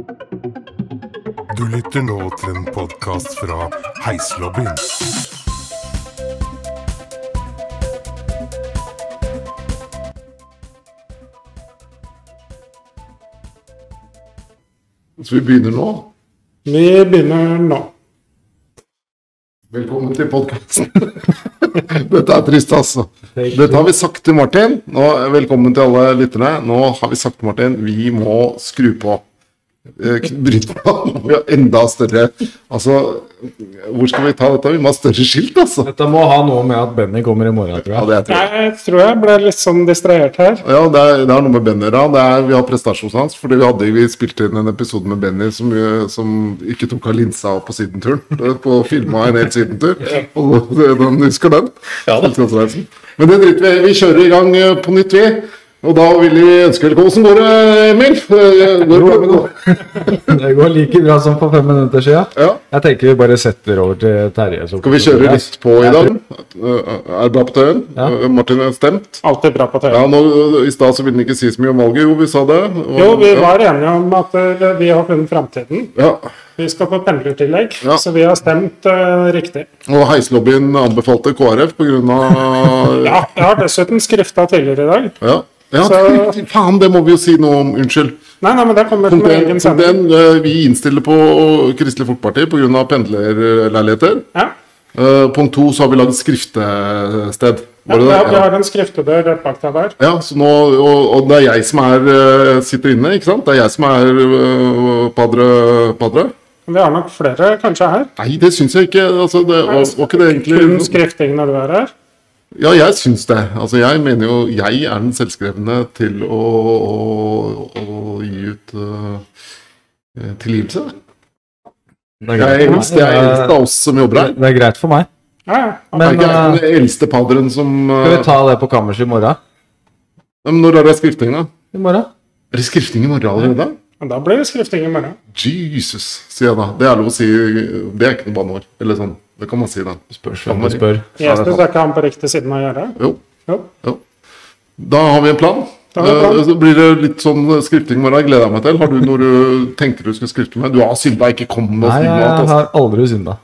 Du lytter nå til en podkast fra Heislobbyen. Så vi begynner nå. Vi begynner nå. Velkommen til podkasten. Dette er trist, altså. Dette har vi sagt til Martin. Nå, velkommen til alle lytterne. Nå har vi sagt til Martin vi må skru på. Eh, Brytene må enda større Altså, hvor skal vi ta dette? Vi må ha større skilt, altså. Dette må ha noe med at Benny kommer i morgen, tror Ja, jeg. det jeg tror jeg. Jeg tror jeg ble litt sånn distrahert her. Ja, det er, det er noe med Benny da. Det er- Vi har prestasjonsangst fordi vi hadde vi spilte inn en episode med Benny som, som ikke tok av linsa på sydenturen. Eh, På filma en hel sydentur. Og den husker den? Ja da. Men det driter vi i. Vi kjører i gang eh, på nytt, vi. Og da vil vi ønske velkommen. Hvordan går det, Emil? Går det? Det går like bra som for fem minutter siden. Ja. Jeg tenker vi bare setter over til Terje. så- Skal vi kjøre litt på i dag? Er det bra på tøyen? Ja. Martin er stemt. Alltid bra på tøyen. Ja, nå, I stad ville han ikke si så mye om valget. Jo, vi sa det. Og- Jo, vi ja. var enige om at eh, vi har funnet framtiden. Ja. Vi skal få pendlertillegg, Ja. så vi har stemt uh, riktig. Og Heislobbyen anbefalte KrF pga. Ja, jeg har dessuten skrifta tidligere i dag. Ja. Ja Så- faen, det må vi jo si noe om. Unnskyld. Nei, nei, men det kommer som Punkt en en, egen sending. en, eh, vi innstiller på Kristelig Folkeparti pga. pendlerleiligheter. Ja. Uh, Punkt to så har vi lagd skriftested. Ja, det har, vi Ja. har en skriftedør rett bak deg der. Ja, så nå, og, og det er jeg som er, eh, sitter inne, ikke sant? Det er jeg som er uh, padre, padre. Vi har nok flere kanskje her. Nei, det syns jeg ikke. Altså, det, var, var ikke det Kun skrifting når du er her. Ja, jeg syns det. Altså, jeg mener jo jeg er den selvskrevne til å, å, å gi ut uh, tilgivelse. Det er Jeg er greit. eldst, jeg er eldst av oss som jobber her. Det er greit for meg. Ja, ja. Jeg Men er ikke eh, den eldste padderen som skal vi ta det på kammerset i morgen? men Når er det skrifting, da? I morgen? Er det skrifting i morgen allerede? Men da blir det skrifting i morgen. Jesus, sier jeg da. Det er lov å si. Det er ikke noe banneord. Eller sånn. Det kan man si, da. Spørs hvem du spør. Jesus er ikke han på riktig siden av gjerdet. Jo. Jo. jo. Da har vi en plan. Eh, så blir det litt sånn skrifting i morgen. Gleder jeg meg til. Har du noe du tenker du skulle skrifte med? Du har synda, ikke kom med Nei, jeg. Altså. har aldri synda.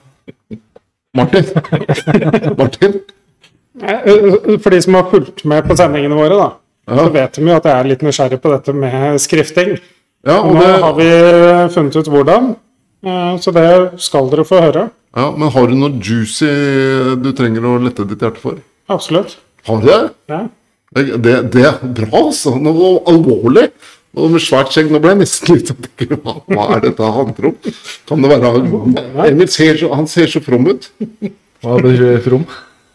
Martin. Martin. Eh, eh, For de som har fulgt med på sendingene våre, da, Ja. så vet de jo at jeg er litt nysgjerrig på dette med skrifting. Ja, Og og nå det, har vi funnet ut hvordan, eh, så det skal dere få høre. Ja, men har du noe juicy du trenger å lette ditt hjerte for? Absolutt. Har du det? Ja. Det, det, det er bra, altså. Noe alvorlig. Og med svært skjegg. Nå ble jeg nesten litt sånn hva, hva er dette handler om? Kan det være Emil ser så, han ser så from ut. Hva betyr from?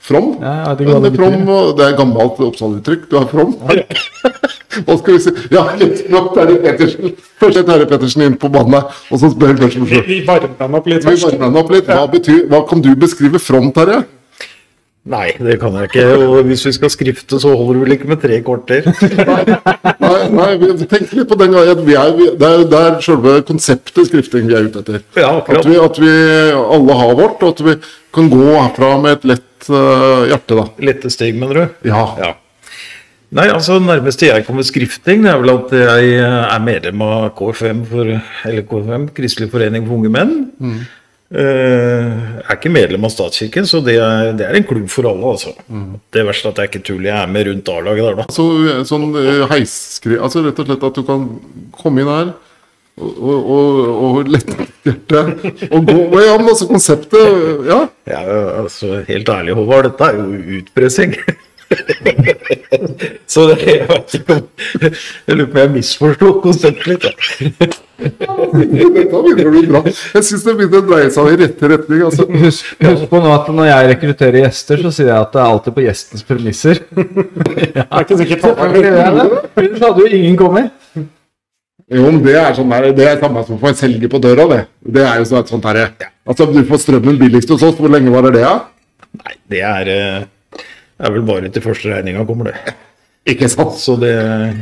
From? Ja, det det, from det er gammelt Oppsal-uttrykk. Du er from. Hva skal vi si? Ja, litt nok Terje Pettersen. Først er Terje Pettersen inn på banen her, og så spør jeg først Vi, vi varmer han opp litt Vi varmer den opp litt. Hva, betyr, hva kan du beskrive from, Terje? Nei, det kan jeg ikke. Og hvis vi skal skrifte, så holder det vel ikke med tre kvarter. Nei, nei, vi tenker litt på den gangen. Vi er, vi, det er, det er selve konseptet skrifting vi er ute etter. Ja, At vi, at vi alle har vårt, og at vi kan gå herfra med et lett uh, hjerte, da. Lette steg, mener du? Ja. Ja. Nei, altså nærmeste jeg kommer skrifting, det er vel at jeg er medlem av KFM, for, eller KFM Kristelig forening for unge menn. Eh, jeg er ikke medlem av statskirken, så det er, det er en klubb for alle, altså. Det verste er at jeg ikke tuller, jeg er med rundt A-laget der, da. Så, sånn eh, heisskri... Altså rett og slett at du kan komme inn her og, og, og, lette hjertet hjerte og gå og Ja, men altså konseptet Ja. Ja, altså, helt ærlig, Håvard, dette er jo utpressing. Så det, jeg vet ikke om Jeg lurer på om jeg misforsto konseptet litt. Dette begynner å bli bra. Jeg syns det begynner å dreie seg i rette retning. altså. Husk, husk på nå at når jeg rekrutterer gjester, så sier jeg at det er alltid på gjestens premisser. Det er ikke sikkert. Ellers hadde jo ingen kommet. Jo, men det er sånn der, det er samme som å få en selger på døra, det. Det er jo sånn, sånt her, Altså, du får strømmen billigst hos oss. Hvor lenge varer det, da? Nei, det er, eh, det er vel bare til første regninga kommer, det. Ikke sant? Så det,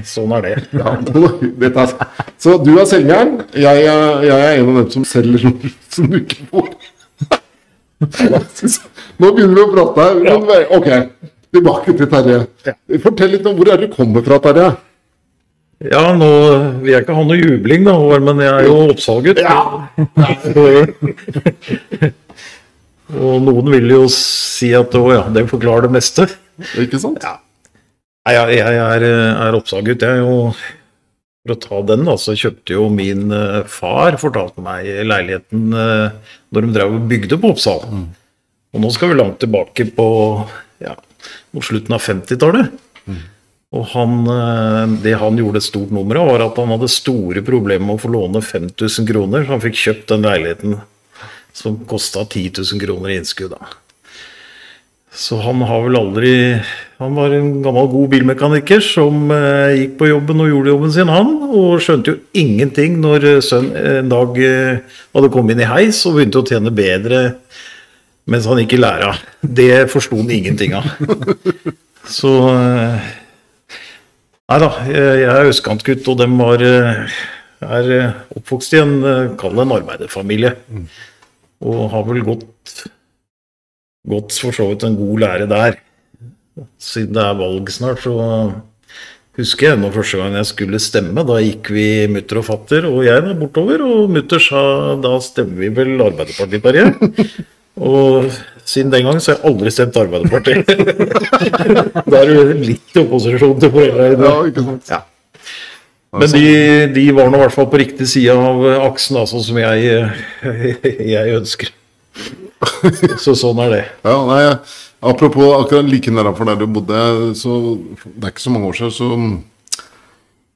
sånn er det. Ja, er, så du er selgeren. Jeg, jeg er en av dem som selger noe som du ikke får. Nå begynner vi å prate her. Ok, tilbake til Terje. Fortell litt om hvor er du kommer fra, Terje. Ja, nå vil jeg ikke ha noe jubling, da, men jeg er jo oppsalget. Og noen vil jo si at å ja, det forklarer det meste. Ikke sant? Nei, jeg, jeg er, er oppsalget. Jeg Og For å ta den, da, så kjøpte jo min eh, far, fortalte meg, leiligheten eh, når de drev og bygde på Oppsal. Og nå skal vi langt tilbake på ja, mot slutten av 50-tallet. Og han, eh, det han gjorde et stort nummer av, var at han hadde store problemer med å få låne 5000 kroner, så han fikk kjøpt den leiligheten som kosta 10 000 kroner i innskudd. da. Så han har vel aldri Han var en gammel, god bilmekaniker som eh, gikk på jobben og gjorde jobben sin, han. Og skjønte jo ingenting når eh, sønn en dag eh, hadde kommet inn i heis og begynte å tjene bedre mens han gikk i læra. Det forsto han ingenting av. Så eh, Nei da, jeg er østkantgutt, og dem var eh, er eh, oppvokst i en kall det en arbeiderfamilie. Og har vel gått, gått for så vidt en god lære der. Siden det er valg snart, så husker jeg ennå første gang jeg skulle stemme. Da gikk vi mutter og fatter og jeg da bortover, og mutter sa da stemmer vi vel Arbeiderpartiet, Terje. Og siden den gang så har jeg aldri stemt Arbeiderpartiet. da er du litt i opposisjon til foreldrene. Ja, ikke sant? Ja. Men de, de var nå i hvert fall på riktig side av aksen, da, sånn som jeg, jeg ønsker. Så sånn er det. Ja, nei, apropos akkurat like nedenfor der du bodde, så det er ikke så mange år siden, så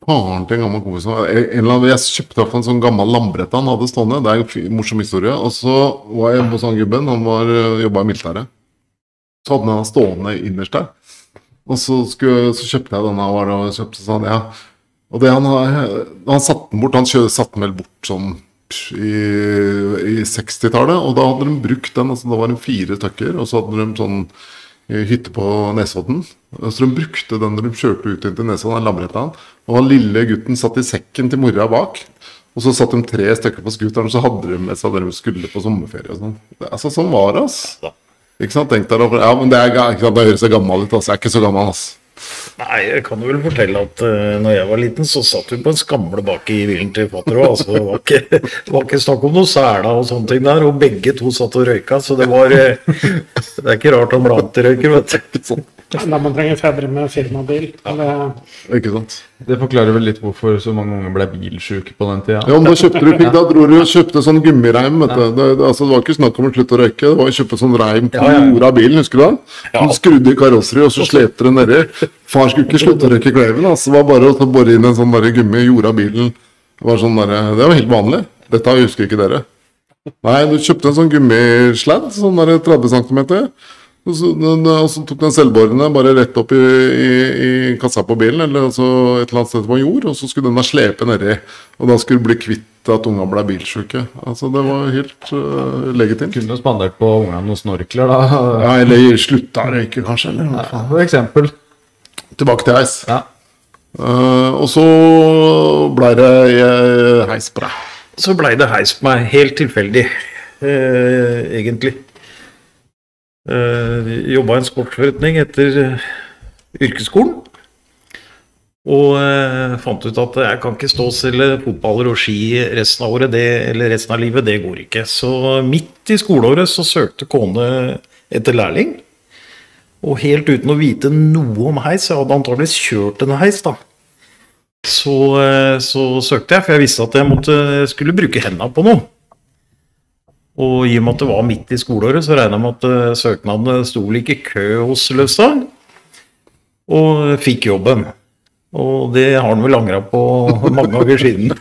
faren til en gammel kompis Jeg kjøpte i en sånn gammel lambrette han hadde stående. Det er en morsom historie. Og så var jeg hos han gubben, han jobba i militæret. Så hadde han den stående innerst der. Og så, skulle, så kjøpte jeg denne, og kjøpte sånn, ja. Og det han, har- han satte den bort, han satte den vel bort sånn i, i 60-tallet, og da hadde de brukt den, altså da var det fire stykker, og så hadde de sånn eh, hytte på Nesodden. Så de brukte den når de kjørte ut inn til Nesodden, den han, Og han lille gutten satt i sekken til mora bak. Og så satt de tre stykker på scooteren, så hadde de med seg det de skulle på sommerferie og sånn. Altså, sånn var det, altså. Ikke sant? Tenk deg ja, men det er, ikke sant, det høres gammel ut, altså. Jeg er ikke så gammel, ass. Nei, jeg kan vel fortelle at uh, når jeg var liten, så satt vi på en skamle bak i bilen til fatter òg. Altså, det, var ikke- ikke snakk om noe sæla og sånne ting der. Og begge to satt og røyka, så det var uh, Det er ikke rart han ble antirøyker, vet du. Da man trenger fedre med firmabil. Det, Ikke sant? Det forklarer vel litt hvorfor så mange unge ble bilsjuke på den tida. Ja, men da kjøpte du, fikk, da dro du og kjøpte sånn gummireim, vet du. Det, det, altså, det var ikke snakk om å slutte å røyke, det var å kjøpe sånn reim på Ja, jorda av bilen, husker du det? Ja. Du skrudde i karosseriet, og så slepte det nedi. Far skulle ikke slutte å røyke kleven, altså. Det var bare å ta- bore inn en sånn der gummi i jorda av bilen. Det var, sånn der, det var helt vanlig. Dette husker ikke dere. Nei, du kjøpte en sånn gummisladd, sånn der 30 cm. Og så, den- tok den selvbårende bare rett opp i, i, i kassa på bilen, eller altså et eller annet sted på jord, og så skulle den da slepe nedi. Og da skulle du bli kvitt at unga ble bilsjuke. Altså, det var helt uh, legitimt. Kunne du spandert på ungene noen snorkler, da. Ja, eller slutta å røyke, kanskje. Eller hva faen. For eksempel. Tilbake til heis. Ja. Uh, og så blei det eh, heis på deg. Så blei det heis på meg, helt tilfeldig, uh, egentlig. Eh, Jobba i en sportsforretning etter eh, yrkesskolen. Og uh, fant ut at jeg kan ikke stå og selge fotballer og ski resten av året, det, eller resten av livet. Det går ikke. Så midt i skoleåret så søkte kone etter lærling. Og helt uten å vite noe om heis, jeg hadde antakeligvis kjørt en heis, da. Så, så søkte jeg, for jeg visste at jeg måtte, skulle bruke hendene på noe. Og i og med at det var midt i skoleåret, så regna jeg med at eh, søknadene sto i kø hos Løvstad. Og fikk jobben. Og det har han vel angra på mange ganger siden.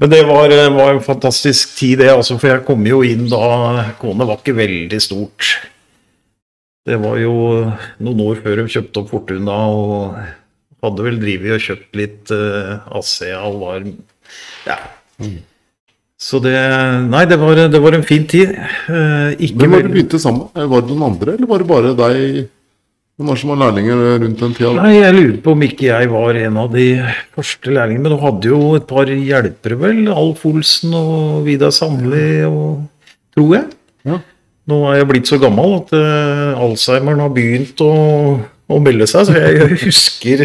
Men det var, eh, var en fantastisk tid, det. Altså, for jeg kom jo inn da Kone var ikke veldig stort. Det var jo noen år før de kjøpte opp Fortuna, og hadde vel drevet og kjøpt litt uh, ASEA og var Ja. Så det Nei, det var, det var en fin tid. Eh, ikke Hvem var det du begynte sammen med? Var det noen andre, eller var det bare deg? Hvem var som var lærlinger rundt den tida? Nei, jeg lurer på om ikke jeg var en av de første lærlingene. Men du hadde jo et par hjelpere, vel? Alf Olsen og Vidar Sandli og Tror jeg. Ja. Nå er jeg blitt så gammel at uh, Alzheimeren har begynt å, å melde seg, så jeg husker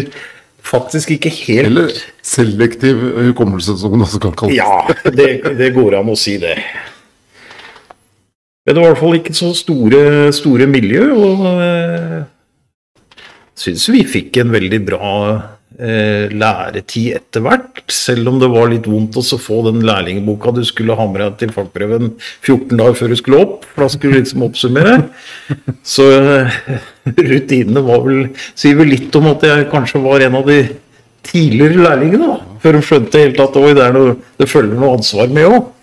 faktisk ikke helt Eller selektiv hukommelse, som det også kan kalles. Ja, det, det går an å si det. Men det var i hvert fall ikke så store, store miljø, og øh, syns vi fikk en veldig bra eh, læretid etter hvert. Selv om det var litt vondt å få den lærlingboka du skulle ha med deg til fagprøven 14 dager før du skulle opp, for da skulle du liksom oppsummere. Så eh, rutinene var vel Sier vel litt om at jeg kanskje var en av de tidligere lærlingene, da. Før de skjønte helt at oi, det, er noe, det følger noe ansvar med òg.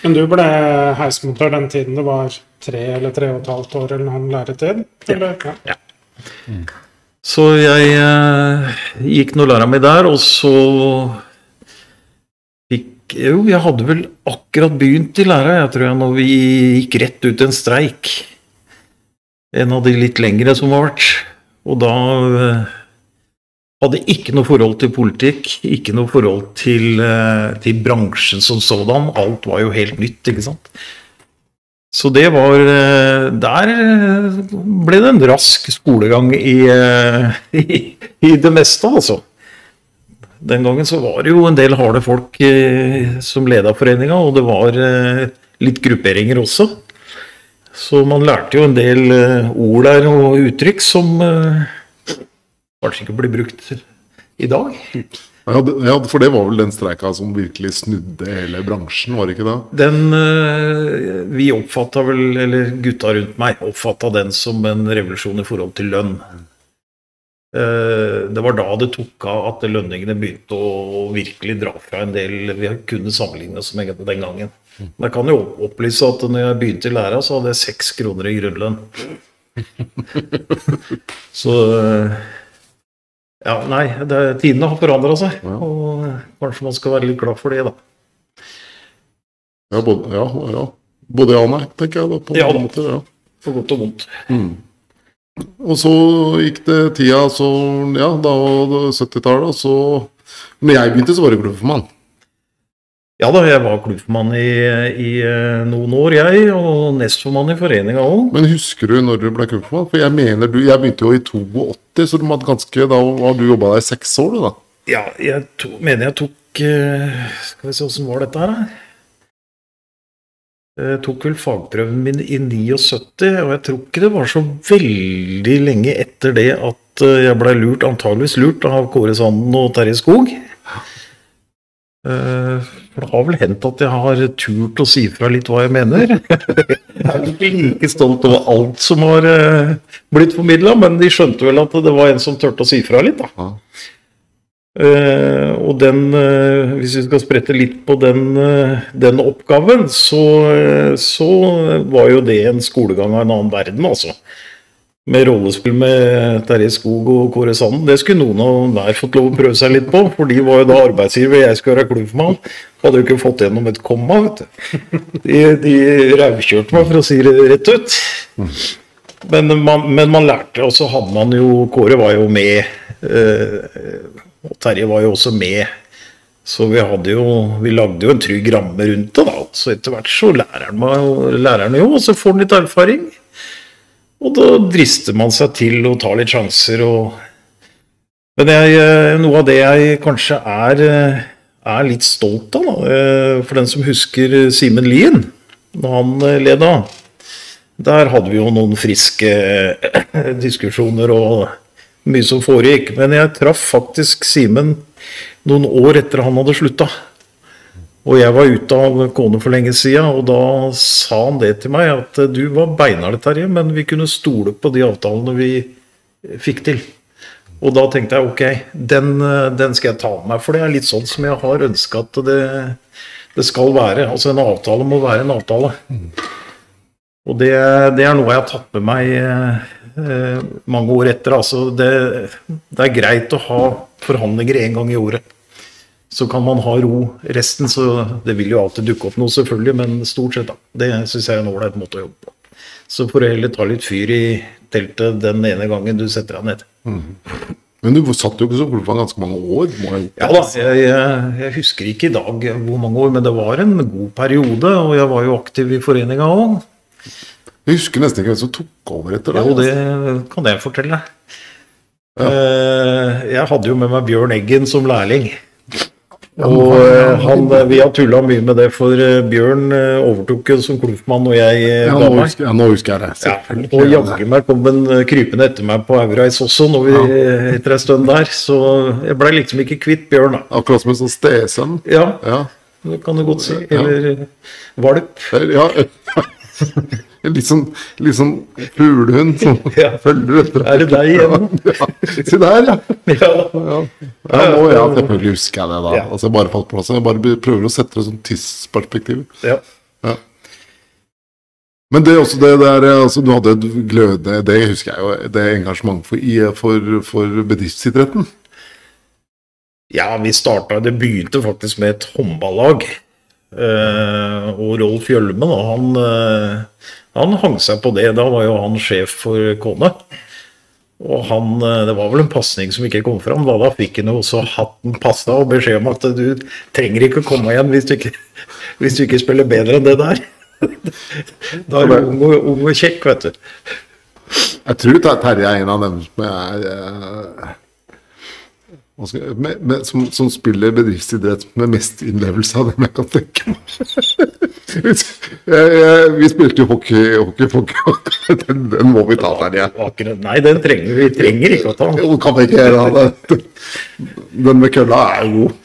Men du ble heismontør den tiden det var tre eller tre og et halvt år eller noen læretid? Eller? Ja. Så jeg eh, gikk nå læra mi der, og så fikk Jo, jeg hadde vel akkurat begynt i læra, jeg tror jeg, når vi gikk rett ut en streik. En av de litt lengre som har vært. Og da eh, hadde ikke noe forhold til politikk, ikke noe forhold til, eh, til bransjen som sådan. Alt var jo helt nytt, ikke sant. Så det var eh, Der eh, ble det en rask skolegang i, eh, i, i det meste, altså. Den gangen så var det jo en del harde folk som leda foreninga, og det var litt grupperinger også. Så man lærte jo en del ord der og uttrykk som kanskje ikke blir brukt i dag. Ja, for det var vel den streika som virkelig snudde hele bransjen, var det ikke det? Den eh, Vi oppfatta vel, eller gutta rundt meg, oppfatta den som en revolusjon i forhold til lønn. Eh, Det var da det tok av at lønningene begynte å virkelig dra fra en del vi kunne sammenligne oss med den gangen. Men jeg kan jo opplyse at når jeg begynte i læra, så hadde jeg seks kroner i grunnlønn. Så eh, Ja, nei, det, tidene har forandra seg. Ja. Og kanskje man skal være litt glad for det, da. Ja, både ja, ja. Både ja og nei, tenker jeg da. på Ja da. Måte, ja. For godt og vondt. Og så gikk det tida, så ja, da var det 70-tallet, og så Når jeg begynte, så var det klubbformann. Ja da, jeg var klubbmann i, i eh, noen år, jeg, og nestformann i foreninga òg. Men husker du når du ble klubbmann? For jeg mener du Jeg begynte jo i 82, så ganske, da har du jobba der i seks år, du, da. Ja, jeg to, mener jeg tok eh, Skal vi se åssen var dette her, da? Jeg tok vel fagprøven min i 79, og jeg tror ikke det var så veldig lenge etter det at eh, jeg blei lurt, antageligvis lurt, av Kåre Sanden og Terje Skog. Eh, For det har vel hendt at jeg har turt å si fra litt hva jeg mener. Jeg er ikke like stolt over alt som har eh, blitt formidla, men de skjønte vel at det var en som turte å si fra litt, da. Eh, og den, hvis vi skal sprette litt på den, den oppgaven, så, så var jo det en skolegang av en annen verden, altså. Med rollespill med Terje Skog og Kåre Sanden. Det skulle noen av hver fått lov å prøve seg litt på, for de var jo da arbeidsgiver, jeg skulle være klubbmann. Hadde jo ikke fått gjennom et komma, vet du. De, de raukjørte meg, for å si det rett ut. Men man, men man lærte, og så hadde man jo Kåre var jo med. Eh, og Terje var jo også med. Så vi hadde jo Vi lagde jo en trygg ramme rundt det, da. Så etter hvert så lærer man jo, og så får man litt erfaring. Og da drister man seg til å ta litt sjanser og Men jeg, eh, noe av det jeg kanskje er, eh, er litt stolt av, da, eh, for den som husker Simen Lien, når han leda, der hadde vi jo noen friske diskusjoner og mye som foregikk. Men jeg traff faktisk Simen noen år etter han hadde slutta. Og jeg var ute av kone for lenge sida, og da sa han det til meg, at du var beinhard, Terje, men vi kunne stole på de avtalene vi fikk til. Og da tenkte jeg ok, den, eh, den skal jeg ta med meg, for det er litt sånn som jeg har ønska at det, det skal være. Altså en avtale må være en avtale. Og det, det er noe jeg har tatt med meg eh, mange år etter. Altså det, det er greit å ha forhandlinger én gang i året. Så kan man ha ro resten, så det vil jo alltid dukke opp noe, selvfølgelig, men stort sett, da. Det syns jeg er en ålreit måte å jobbe på. Så får du heller ta litt fyr i teltet den ene gangen du setter deg ned. Men du satt jo ikke som klubbformann ganske mange år. Ja da, jeg, jeg, jeg husker ikke i dag hvor mange år, men det var en god periode, og jeg var jo aktiv i foreninga òg. jeg husker nesten ikke hvem som tok over etter deg. Jo, det kan jeg fortelle. Ja. jeg hadde jo med meg Bjørn Eggen som lærling. Og eh, han, vi har tulla mye med det, for eh, Bjørn eh, overtok som klumpmann når jeg eh, Ja, ga nå meg. husker, ja, nå husker jeg det. Ja, Selvfølgelig. og jaggu meg kom han eh, krypende etter meg på Eureis også, når vi, etter en stund der. Så jeg blei liksom ikke kvitt Bjørn, da. Akkurat som en sånn stesønn. Ja, Ja. det kan du godt si. Eller eh, valp. ja. Litt sånn, litt sånn fuglehund som Ja. følger etter Er det deg igjen? Ja. Se der, ja. Ja. Ja, ja nå, ja, selvfølgelig husker jeg det, da. Ja. Altså, bare falt på plass. Jeg bare prøver å sette det som sånn tidsperspektiv. Ja. Ja. Men det er også det der altså, Du hadde et glødende Det husker jeg jo, det engasjement for, for, for bedriftsidretten. Ja, vi starta Det begynte faktisk med et håndballag. Eh, og Rolf Hjølme, da, han, eh, han hang seg på det. Da var jo han sjef for Kone. Og han, eh, Det var vel en pasning som ikke kom fram. Da, da fikk han også hatten passa og beskjed om at du trenger ikke å komme igjen hvis du ikke, hvis du ikke spiller bedre enn det der. Da er du ung og, ung og kjekk, vet du. Jeg tror Ter- Terje er en av dem som hva skal med, med, som, som spiller bedriftsidrett med mest innlevelse av dem jeg kan tenke meg. Vi spilte jo hockey, hockey, hockey. Den, den må vi ta, Terje. Akkurat, nei, den trenger vi trenger ikke å ta. Jo, kan vi ikke gjøre det? Den med kølla er god.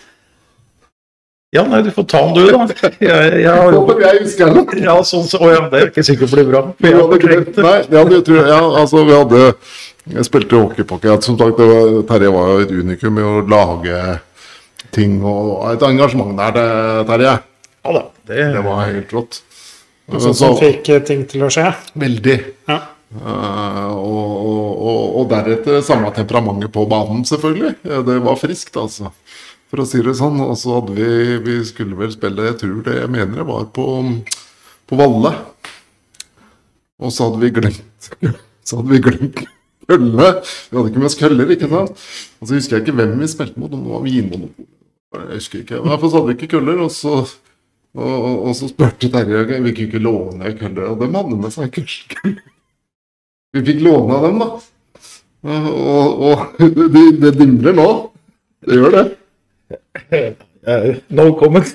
Ja, nei, du får ta den du, da. Jeg, jeg Jeg husker den. Ja, sånn, så, å ja, det er ikke sikkert det blir bra. For Vi jeg hadde fortrengt glemt- det. Nei, ja, du, tror ja, altså vi hadde Jeg spilte hockeypocket. Som sagt, det var, Terje var jo et unikum i å lage ting og et engasjement der, det- Terje. Ja da. Det, Det var helt rått. Sånn som fikk ting til å skje. Veldig. Ja. Uh, og, og, og, deretter samme temperamentet på banen, selvfølgelig. Ja, Det var friskt, altså. For å si det sånn. Og så hadde vi Vi skulle vel spille, jeg tror det jeg mener det var på, på Valle. Og så hadde vi glemt Så hadde vi glemt køllene. Vi hadde ikke med oss køller, ikke sant. Og så husker jeg ikke hvem vi spilte mot, om det var Vinmonopolet. Jeg husker ikke. I hvert fall så hadde vi ikke køller, og så og, og, og så spurte Terje vi kunne ikke låne køller, og dem hadde med seg køller. Vi fikk låne av dem, da. Og, og det, det dimler nå. Det gjør det. No comment.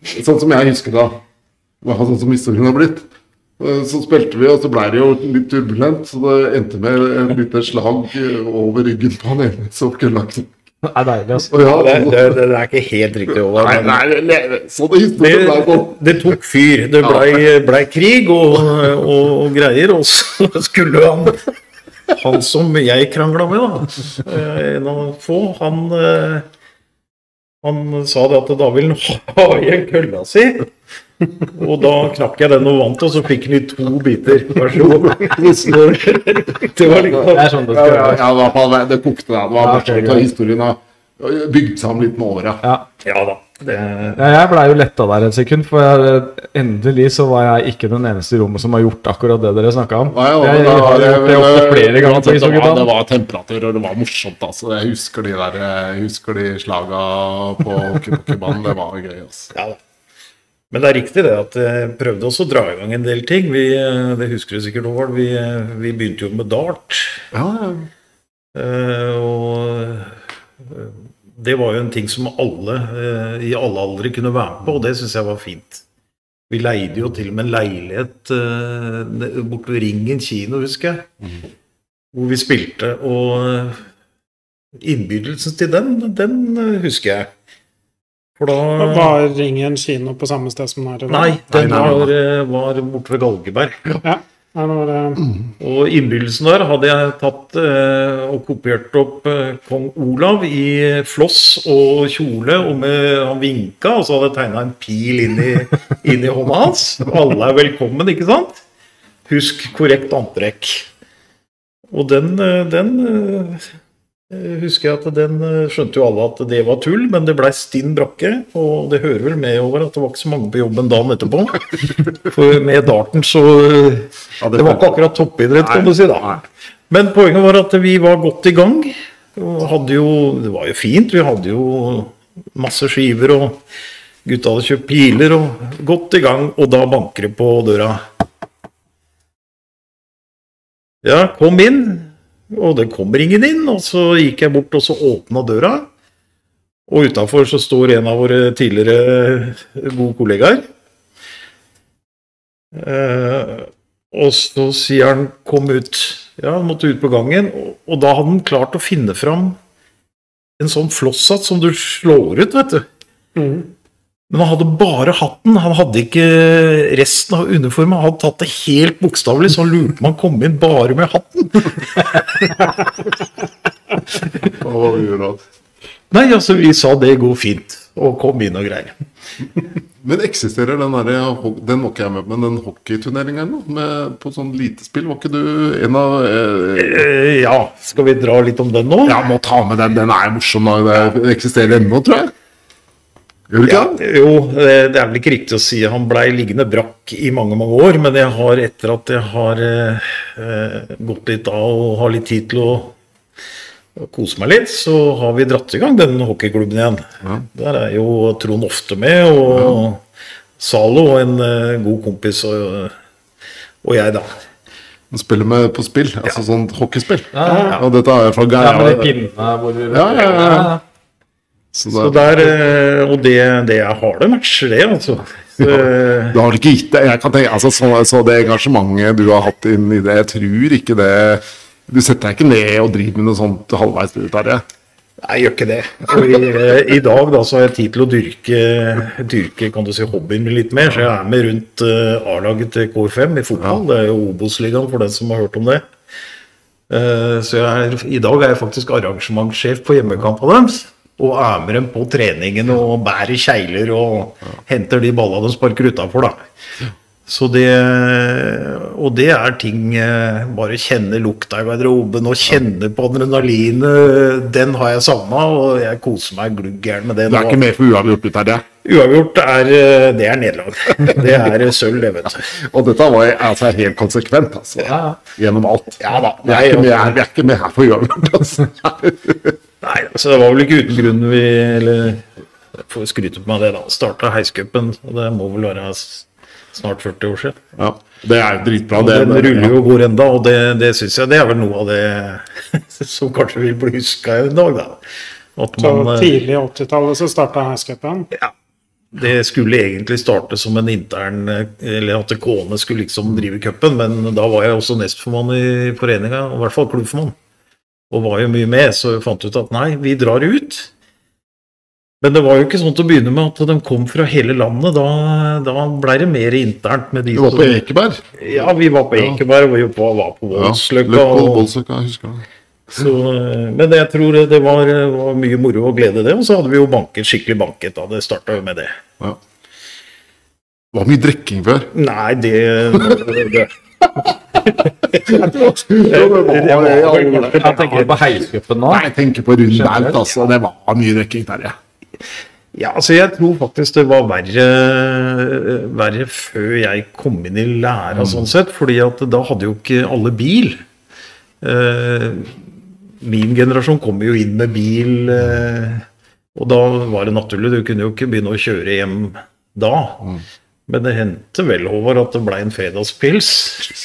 Sånn som jeg husker det. I hvert fall sånn som historien har blitt. Eh, Så spilte vi, og så ble det jo litt turbulent, så det endte med et lite slag over ryggen på han ene som knakk. Det er deilig, altså. Ja, Det, det, det er ikke helt riktig. Over, Nei, men nei, nei, sånn historien ble Det, sånn. det tok fyr. Det blei ble krig og, og, og greier, og så skulle han Han som jeg krangla med, da, eh, en av få, han eh, Han sa det at da vil han ha igjen kølla si. Og da knakk jeg den og vant, og så fikk han i to biter. Vær så god. Det var Det liksom er sånn det Ja, skal ja, være. ja, det kokte. da. Det var Ja, morsomt. ok. Historien har bygd seg om litt med åra. Ja. Ja da. Det, Ja, jeg blei jo letta der et sekund, for jeg, endelig så var jeg ikke den eneste i rommet som har gjort akkurat det dere snakka om. Nei, ja, jeg, jeg har gjort det opptil flere ganger på det, var, det var temperatur, og det var morsomt. altså. Jeg husker de der, jeg husker de slaga på hockeybanen. Det var gøy. altså. Ja da. Men det er riktig det at jeg prøvde også å dra i gang en del ting. Vi, eh, det husker du sikkert, Håvard. Vi, eh, vi begynte jo med dart. Ja, ja. Uh, Og eh, det var jo en ting som alle uh, i alle aldre kunne være med på, og det syns jeg var fint. Vi leide jo til og med en leilighet uh, borte ved Ringen kino, husker jeg. Hvor vi spilte. Og eh, innbydelsen til den, den eh, husker jeg. For da Var Ringen kino på samme sted som den er i dag? Nei, den Nei, nei, nei. var, eh, var borte ved Galgeberg. Ja. Var det Og innbydelsen der hadde jeg tatt eh, og kopiert opp eh, kong Olav i floss og kjole, og med, han vinka, og så hadde jeg tegna en pil inn i, inn i hånda hans. Alle er velkommen, ikke sant? Husk korrekt antrekk. Og den, den eh, husker jeg at den eh, skjønte jo alle at det var tull, men det blei stinn brakke. Og det hører vel med over at det var ikke så mange på jobben dagen etterpå. For med darten så eh, Det var ikke akkurat toppidrett, kan du si da. Men poenget var at vi var godt i gang. Og jo, det var jo fint. Vi hadde jo masse skiver, og gutta hadde kjøpt piler og godt i gang. Og da banker det på døra. Ja, kom inn. Og det kommer ingen inn. Og så gikk jeg bort og så åpna døra. Og utafor så står en av våre tidligere gode kollegaer. Eh, og så sier han 'kom ut'. Ja, han måtte ut på gangen. Og, og da hadde han klart å finne fram en sånn flosshatt som du slår ut, vet du. Mm. Men han hadde bare hatten, han hadde ikke resten av uniformen. Han hadde tatt det helt bokstavelig, så han lurte han kom inn bare med hatten. Nei, altså, vi sa det går fint, og kom inn og greier. Men eksisterer den der, Den var ikke jeg med på, men den hockeyturneringa på sånn lite spill, var ikke du en av eh, Eh, ja, skal vi dra litt om den nå? Ja, må ta med den. Den er morsom. da. Det eksisterer ennå, tror jeg. Ja, jo, det er vel ikke riktig å si han blei liggende brakk i mange mange år, men jeg har etter at jeg har eh, gått litt av og har litt tid til å, å kose meg litt, så har vi dratt i gang den hockeyklubben igjen. Der er jo Trond Ofte med, og Zalo, en eh, god kompis, og, og jeg, da. Han spiller med på spill, altså sånn hockeyspill. Ja, Og dette er fra ja, med de pinnene hvor Ja, ja, ja. Så Så det, der, eh, og det, det er harde matcher, det, altså. Så, det har ikke gitt det. Jeg kan tenke, altså, så, så det engasjementet du har hatt inn i det, jeg tror ikke det Du setter deg ikke ned og driver med noe sånt halvveis ut Terje? det. Nei, jeg gjør ikke det. Og i, eh, I dag da, så har jeg tid til å dyrke, dyrke kan du si, hobbyen min litt mer. Så jeg er med rundt uh, A-laget til KFM i fotball. Det er jo Obos-ligaen for den som har hørt om det. Uh, så jeg i dag er jeg faktisk arrangementssjef på hjemmekampen deres. Og er dem på treningen og bærer kjegler og henter de ballene de sparker utafor, da. Så det, og det er ting eh, Bare kjenne lukta i garderoben og kjenne på adrenalinet. Den har jeg savna, og jeg koser meg glugg gæren med det. Du er ikke mer for uavgjort ut av det. Uavgjort er eh, Det er nederlag. Det er eh, sølv, det, vet du. Og dette var altså, helt konsekvent, altså. Ja, ja. Gjennom alt. Ja da. Vi er, Nei, ikke med, vi er ikke med her for uavgjort, altså. Nei, altså det var vel ikke uten grunn vi Eller får skryte på meg det, da. Starta heiscupen, og det må vel være snart 40 år siden. Ja, det er dritbra. Og Det, den ruller jo og går enda, og det, det syns jeg det er vel noe av det som kanskje vil bli huska en dag, da. At Så man eh, tidlig 80-tallet så starta heiscupen? Ja. Det skulle egentlig starte som en intern Eller at Kåne skulle liksom drive cupen, men da var jeg også nestformann i foreninga, i hvert fall klubbformann. Og var jo mye med, så jeg fant ut at nei, vi drar ut. Men det var jo ikke sånn til å begynne med at de kom fra hele landet. Da, da blei det mer internt med de Du var på Ekeberg? Ja, vi var på Ekeberg, og vi var på på Ja. Voldsløkka. Løkvold, og- Voldsløkka, jeg husker det. Så, eh, men jeg tror det var, var mye moro og glede, det. Og så hadde vi jo banket, skikkelig banket da. Det starta med det. Ja. Det var mye drikking før. Nei, det, det Jeg tenker på heiscupen nå. Nei, jeg tenker på rundt altså. Det var mye drikking der, ja. Ja, altså jeg tror faktisk det var verre, verre før jeg kom inn i læra, sånn sett. fordi at da hadde jo ikke alle bil. Eh, min generasjon kom jo inn med bil, eh, og da var det naturlig. Du kunne jo ikke begynne å kjøre hjem da. Men det hendte vel, Håvard, at det ble en fredagspils.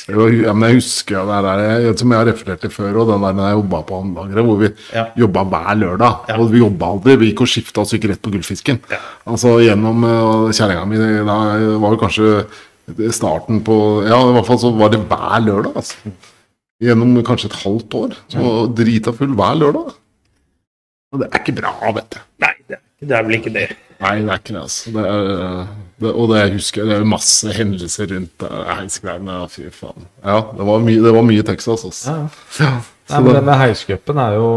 Ja, men jeg husker det der, som jeg har referert til før, og den der jeg jobba på Andagere, hvor vi Ja. jobba hver lørdag. Ja. Og vi jobba aldri, vi gikk og skifta oss ikke rett på Gullfisken. Ja. Altså gjennom uh, Kjerringa mi da var jo kanskje starten på Ja, i hvert fall så var det hver lørdag, altså. Gjennom kanskje et halvt år. Så drita full hver lørdag. Og det er ikke bra, vet du. Nei, det, det er vel ikke det. Nei, det er ikke det, altså. Det er, det, og det jeg husker det er masse hendelser rundt uh, heisgreiene. Fy faen. Ja, det var mye, det var mye Texas, altså. Ja. Ja, Nei, men det, denne heiscupen er jo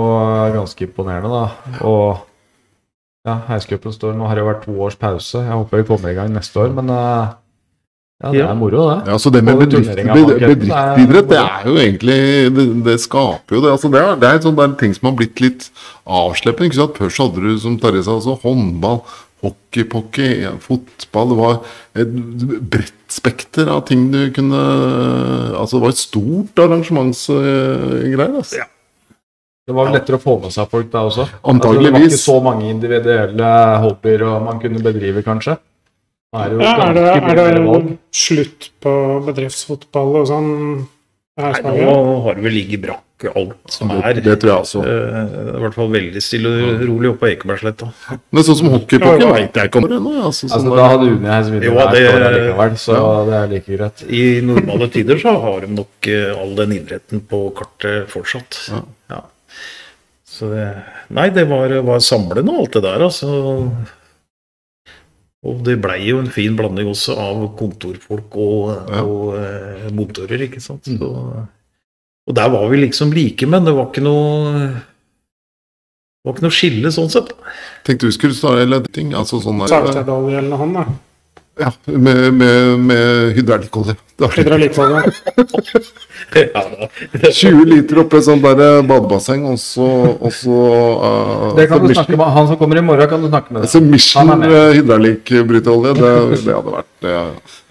ganske imponerende, da. Og ja, heiscupen står Nå har det jo vært to års pause. Jeg håper vi kommer i gang neste år, men eh, ja, det er moro, det. ja, så det med bedrift, er- bedriftsidrett, det er jo egentlig Det, det skaper jo det. altså Det er, det er sånn en ting som har blitt litt avsleppende. ikke sant? Først hadde du, som Terje sa, altså, håndball, hockeypocky, ja, fotball Det var et bredt spekter av ting du kunne Altså det var et stort arrangementsgreier. altså. Ja. Det var vel lettere å få med seg folk da også. Antageligvis. Altså, det var ikke så mange individuelle hobbyer og man kunne bedrive, kanskje. Er det jo Ja, er, det, ganske er mye mer valg. det slutt på bedriftsfotball og sånn Nei, nå har det vel ligget brakk alt som er. Det, tror jeg også. Det er I hvert fall veldig stille og rolig oppe på Ekebergsletta. Men sånn som hockeypokker Ja, ja. veit jeg ikke om det ennå. Altså, sånn Altså, da hadde Jo, hvert det- år allikevel, så det er like greit. I normale tider så har de nok eh, all den idretten på kartet fortsatt. Ja. Så det Nei, det var, var samlende alt det der, altså. Og det blei jo en fin blanding også av kontorfolk og, Ja. og eh, motorer, ikke sant. Så, og der var vi liksom like, men det var ikke noe det var ikke noe skille sånn sett. Tenkte du skulle starte eller ting, altså sånn der, noe han, da. Ja, med, med, med hydraulikkolje. Hydraulikkolje. Ja, 20 liter oppi et sånt der eh, badebasseng, og så, og så eh, Det kan du Mission- snakke med, Han som kommer i morgen, kan du snakke med. Altså Mission Han er eh, hydraulikkbryteolje, det, det hadde vært ja.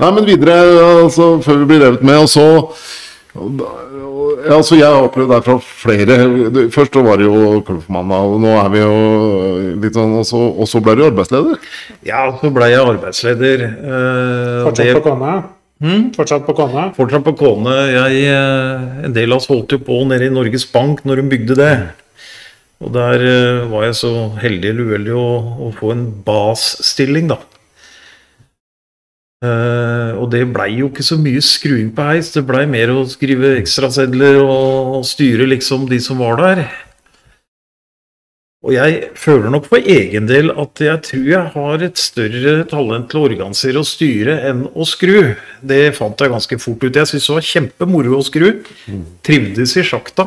Nei, men videre, altså, før vi blir revet med, og så altså Jeg har opplevd det fra flere. Først så var det jo Kløffmann, og nå er vi jo litt sånn Og så, og så ble du arbeidsleder. ja, så ble jeg arbeidsleder. eh, Fortsatt det- på Kåne. Fortsatt på Kåne. Fortsatt på Kåne. Jeg, eh, en del av oss holdt jo på nede i Norges Bank når hun bygde det. Og der eh, var jeg så heldig eller uheldig å, å få en basstilling, da. Eh, og det blei jo ikke så mye skruing på heis, det blei mer å skrive ekstrasedler og, og styre liksom de som var der. Og jeg føler nok for egen del at jeg tror jeg har et større talent til å organisere og styre enn å skru. Det fant jeg ganske fort ut. Jeg syntes det var kjempemoro å skru. Trivdes i sjakta.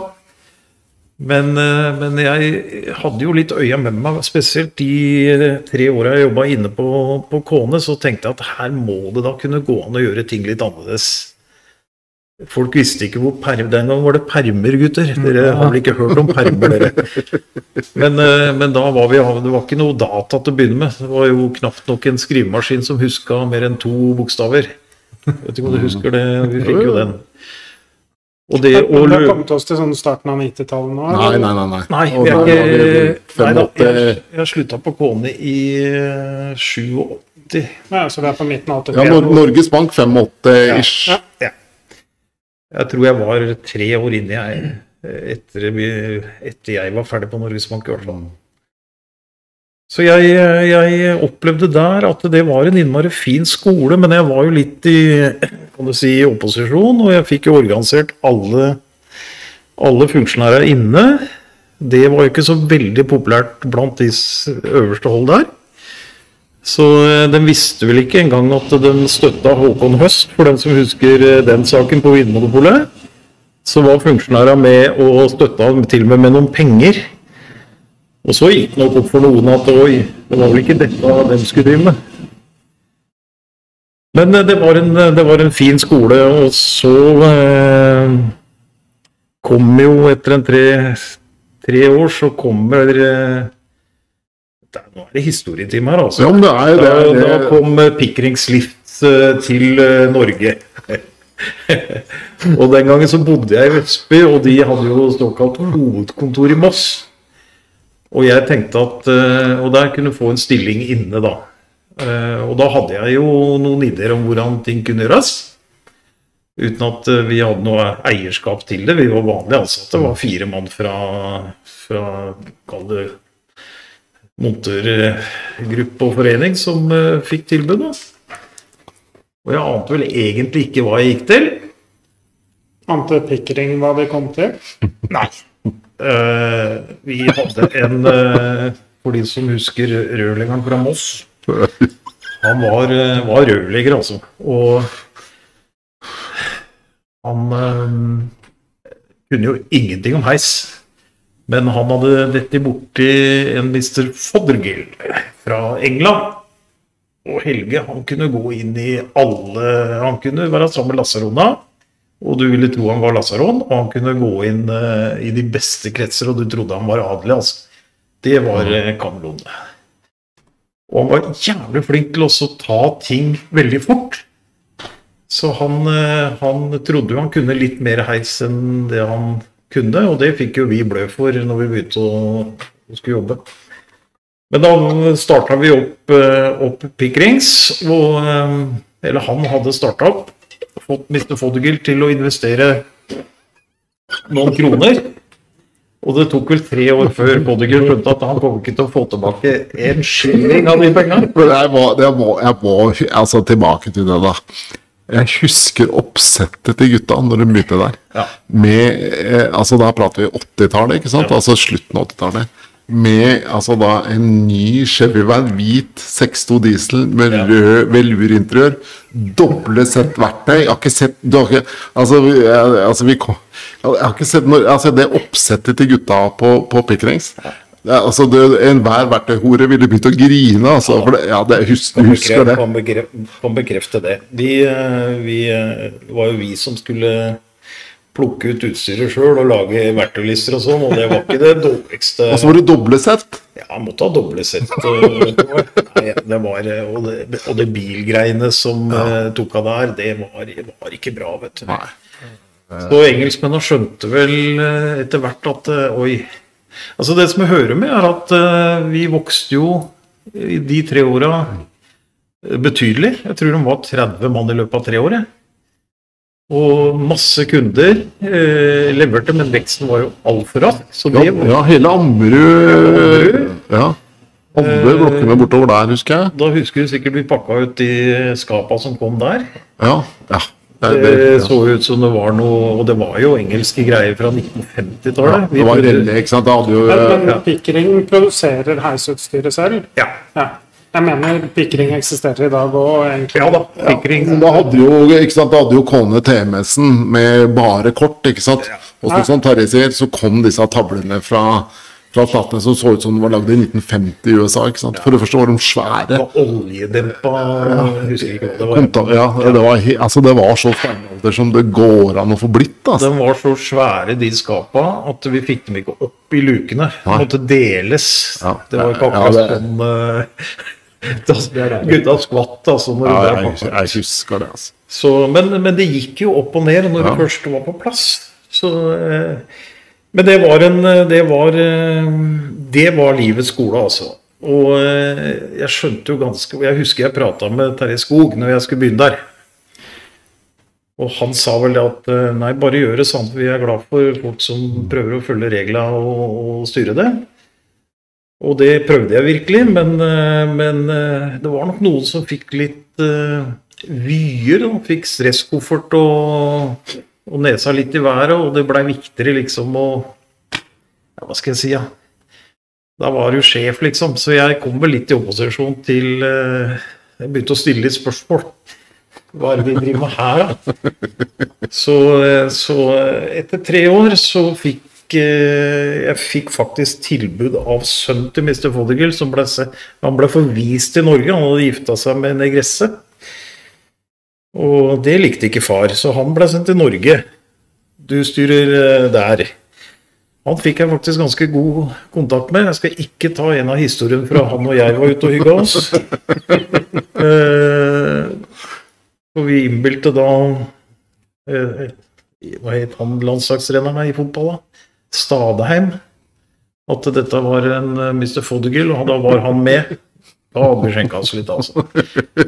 Men, eh, men jeg hadde jo litt øya med meg, spesielt de eh, tre åra jeg jobba inne på, på Kåne, så tenkte jeg at her må det da kunne gå an å gjøre ting litt annerledes. Folk visste ikke hvor perm Den gang var det permer, gutter. Dere har vel ikke hørt om permer, dere? Men, eh, men da var vi Det var ikke noe data til å begynne med. Det var jo knapt nok en skrivemaskin som huska mer enn to bokstaver. Vet ikke om du husker det? Vi fikk jo den. Og det og Men har kommet oss til sånn starten av 90-tallet nå? Nei, nei, nei. nei. Nei, vi da er var ikke Nei da, jeg, jeg slutta på Kåne i eh, 87. Ja, så vi er på midten av Ja, 80-tallet. Nor Norges Bank 85-ish. Ja. Ja. Jeg tror jeg var tre år inne jeg, etter, etter jeg var ferdig på Norges Bank. i hvert fall. Så jeg, jeg opplevde der at det var en innmari fin skole, men jeg var jo litt i kan du si, opposisjon, og jeg fikk jo organisert alle, alle funksjonærer inne. Det var jo ikke så veldig populært blant de øverste hold der. Så den de visste vel ikke engang at de støtta Håkon Høst, for den som husker eh, den saken på Vinmonopolet. Så var funksjonærene med og støtta til og med med noen penger. Og så gikk det opp for noen at oi, det var vel ikke dette de skulle drive med. Men eh, det var en, det var en fin skole, og så eh, kom jo etter en tre, tre år, så kommer eh, det, Nå er det historietime her, altså. Ja, men det er det. Er da da kom eh, Pickering Slift eh, til eh, Norge. og den gangen så bodde jeg i Vestby, og de hadde jo såkalt hovedkontor i Moss. Og jeg tenkte at eh, Og der kunne få en stilling inne, da. Eh, Og da hadde jeg jo noen ideer om hvordan ting kunne gjøres. Uten at eh, vi hadde noe eierskap til det. Vi var vanlige ansatte. Det var fire mann fra, fra kall det montørgruppe og forening som fikk tilbudet. Og jeg ante vel egentlig ikke hva jeg gikk til. Ante Pickering hva det kom til. Nei. Eh, vi hadde en, eh, for de som husker rørleggeren fra Moss Han var, eh, var rørlegger, altså. Og han eh, kunne jo ingenting om heis. Men han hadde dette borti en Mr. Foddergill fra England. Og Helge han kunne gå inn i alle Han kunne være sammen med Lasarona. Og du ville tro han var lasaron, og han kunne gå inn uh, i de beste kretser, og du trodde han var adelig. altså. Det var uh, Camelon. Og han var jævlig flink til også å ta ting veldig fort. Så han, uh, han trodde jo han kunne litt mer heis enn det han kunne, og det fikk jo vi blø for når vi begynte å, å skulle jobbe. Men da starta vi opp, eh, opp Pickrings, og eh, Eller han hadde starta opp. Fått Mr. Foddergill til å investere noen kroner. Og det tok vel tre år før Bodiger skjønte at han kom ikke til å få tilbake en skilling av de pengene. Men jeg må, jeg, må, jeg må altså tilbake til det, da. Jeg husker oppsettet til gutta når de begynte der. Ja. Med, eh, altså Da prater vi 80-tallet, ikke sant? Ja. Altså slutten av 80-tallet. Med altså da en ny Chevy Van, hvit 6.2 diesel med Ja. rød velurinteriør. Doble sett verktøy. Jeg har ikke sett har ikke, altså, jeg, altså, vi jeg har ikke sett noe, altså, Det oppsettet til gutta på, på Pickerings ja, altså, Enhver verktøyhore ville begynt å grine. Altså, for det, ja, det, hus, du husker det? kan bekrefte, det. Vi, eh, vi, eh, det var jo vi som skulle plukke ut utstyret sjøl og lage verktøylister og sånn, og det var ikke det dårligste. Og så var det doblesett? Ja, jeg måtte ha doblesett. og- Nei, det var, eh, og, det, og det bilgreiene som ja. tok av der, det var, var ikke bra, vet du. Nei. Så engelskmennene skjønte vel eh, etter hvert at eh, oi. Altså Det som jeg hører med, er at eh, vi vokste jo i de tre åra eh, betydelig. Jeg tror de var 30 mann i løpet av tre år. jeg. Og masse kunder eh, leverte, men veksten var jo altfor rask. Så Ja, var, ja, hele Ammerud. Ja. Alle blokkene bortover der, husker jeg. da husker du sikkert vi pakka ut de skapa som kom der. Ja. ja. Det, Det det, så ut som det var noe Og det var jo engelske greier fra 1950-tallet. Ja, det var relle, ikke sant. Det hadde jo Men, eh, men Pickering produserer heisutstyret selv? Ja. Ja. Jeg mener Pickering eksisterer i dag òg, egentlig. ja da. Pickering. Da hadde jo, ikke sant, da hadde jo Kone TMS-en med bare kort, ikke sant. Og så, som Terje sier, så kom disse tavlene fra, fra platene som så ut som de var lagd i 1950 i USA. ikke sant? For det første var de svære. Det var oljedempa Jeg husker ikke hva det var. Ja, det var, altså, det var så steinalder som det går an å få blitt. Altså. De var så svære, de skapa, at vi fikk dem ikke opp i lukene. De måtte deles. Ja. Det var ikke Ja, akkurat det- sånn eh, Gutta skvatt altså når Ja, det jeg, jeg husker det, altså. Så, men, men det gikk jo opp og ned når Ja. det først var på plass. Så, eh, men det var en Det var, eh, det var livets skole, altså. Og eh, jeg skjønte jo ganske Jeg husker jeg prata med Terje Skog når jeg skulle begynne der. Og han sa vel det at eh, nei, bare gjør det sånn. Vi er glad for folk som prøver å følge reglene og, og styre det. Og det prøvde jeg virkelig, men, eh, men eh, det var nok noen som fikk litt uh, vyer. Fikk stresskoffert og, og nesa litt i været, og det blei viktigere liksom å ja, Hva skal jeg si, ja. Da var du sjef, liksom. Så jeg kom vel litt i opposisjon til uh, Jeg begynte å stille litt spørsmål. Hva er det vi driver med her, da? Så, så etter tre år så fikk jeg fikk faktisk tilbud av sønnen til Mr. Ble, han ble forvist til Norge. Han hadde gifta seg med en negresse. Og det likte ikke far, så han ble sendt til Norge. Du styrer eh, der. Han fikk jeg faktisk ganske god kontakt med. Jeg skal ikke ta en av historiene fra han og jeg var ute og hygga oss. Eh, og vi innbilte da eh, Hva het han landslagstreneren i fotball, da? Stadheim. At dette var en eh, Mr. Fothergill, og da var han med. Da hadde vi skjenka oss litt, altså.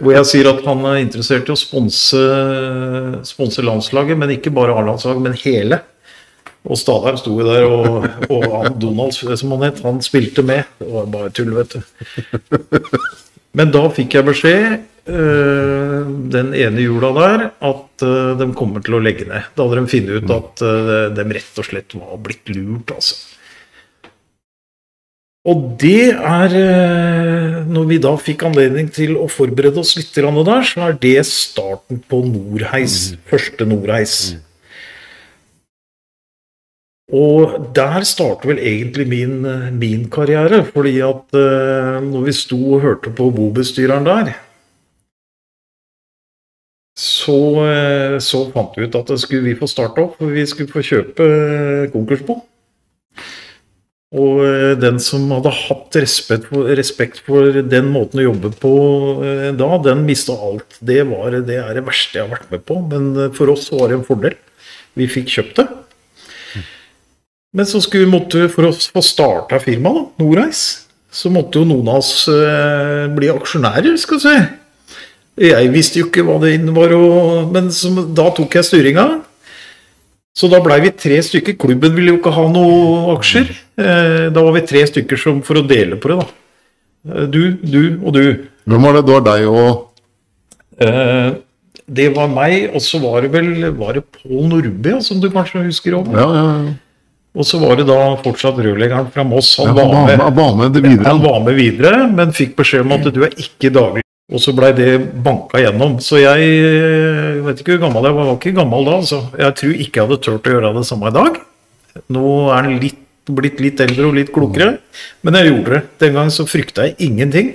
Hvor jeg sier at han er interessert i å sponse, landslaget, men ikke bare A-landslaget, men hele. Og Stadheim sto jo der, og, og Donald, som han het, han spilte med. Det var bare tull, vet du. Men da fikk jeg beskjed den ene jula der at eh, de kommer til å legge ned. Da hadde de funnet ut at eh, de rett og slett var blitt lurt, altså. Og det er eh, Når vi da fikk anledning til å forberede oss litt der, så er det starten på Nordheis. Første Nordheis. Og der starter vel egentlig min, eh, min karriere. Fordi at eh, når vi sto og hørte på bobestyreren der, så, eh, så fant vi ut at skulle vi få starte opp, for vi skulle få kjøpe konkurs konkursbo. Og eh, den som hadde hatt respekt for, respekt for den måten å jobbe på eh, da, den mista alt. Det, var, det er det verste jeg har vært med på, men eh, for oss var det en fordel. Vi fikk kjøpt det. Men så skulle vi måtte, for å få starta firmaet, Norreis, så måtte jo noen av oss eh, bli aksjonærer, skal vi si. Jeg visste jo ikke hva det innebar, og, men som, da tok jeg styringa. Så da blei vi tre stykker. Klubben ville jo ikke ha noe aksjer. Eh, da var vi tre stykker som for å dele på det, da. Eh, Du, du og du. Hvem var det? Det var deg og Eh, det var meg, og så var det vel var det Pål Nordby, som du kanskje husker om. Ja, ja. ja. Og så var det da fortsatt rørleggeren fra Moss. Han, Han var med, var med videre. han var med videre, men fikk beskjed om at du er ikke daglig. Og så blei det banka gjennom. Så jeg jeg vet ikke hvor gammel jeg var, jeg var ikke gammel da. Altså. Jeg tror ikke jeg hadde turt å gjøre det samme i dag. Nå er den litt, blitt litt eldre og litt klokere, men jeg gjorde det. Den gang så frykta jeg ingenting.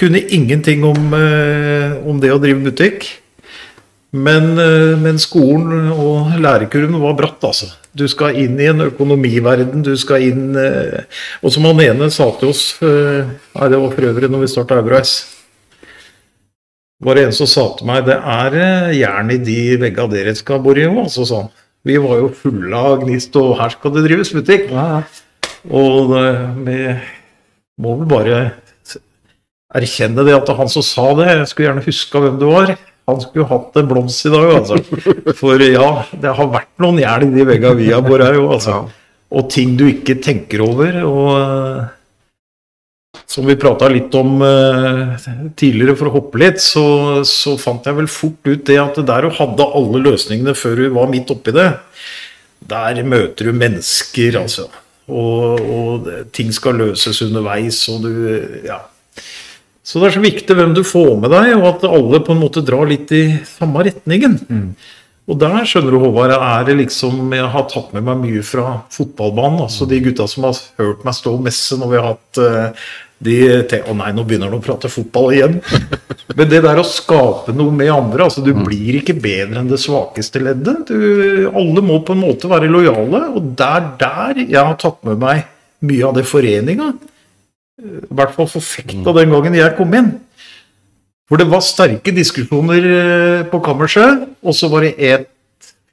Kunne ingenting om, eh, om det å drive butikk. Men, eh, men skolen og lærekurven var bratt, altså. Du skal inn i en økonomiverden, du skal inn eh, Og som han ene sa til oss eh, Nei, det var for øvrig når vi starta Euroice. Var det en som sa til meg det er eh, jern i de veggene dere skal bore i òg, altså sånn. Vi var jo fulle av gnist, og her skal det drives butikk. Og det, vi må vel bare erkjenne det at det er han som sa det. Jeg skulle gjerne huska hvem det var. Han skulle hatt en blomst i dag, altså. For ja, det har vært noen jern i de veggene vi har bora jo, altså. Og ting du ikke tenker over. Og eh, som vi prata litt om eh, tidligere, for å hoppe litt, så, så fant jeg vel fort ut det at der du hadde alle løsningene før du var midt oppi det, der møter du mennesker, altså. Og, og ting skal løses underveis, og du Ja. Så det er så viktig hvem du får med deg, og at alle på en måte drar litt i samme retningen. Og der skjønner du, Håvard, er det liksom Jeg har tatt med meg mye fra fotballbanen. Altså de gutta som har hørt meg stå og messe når vi har hatt eh, de te- Å nei, nå begynner han å prate fotball igjen. Men det der å skape noe med andre altså Du blir ikke bedre enn det svakeste leddet. Du, alle må på en måte være lojale, og der, der jeg har tatt med meg mye av det foreninga. I hvert fall forfekta den gangen jeg kom inn. For det var sterke diskusjoner eh, på kammerset, og så var det ett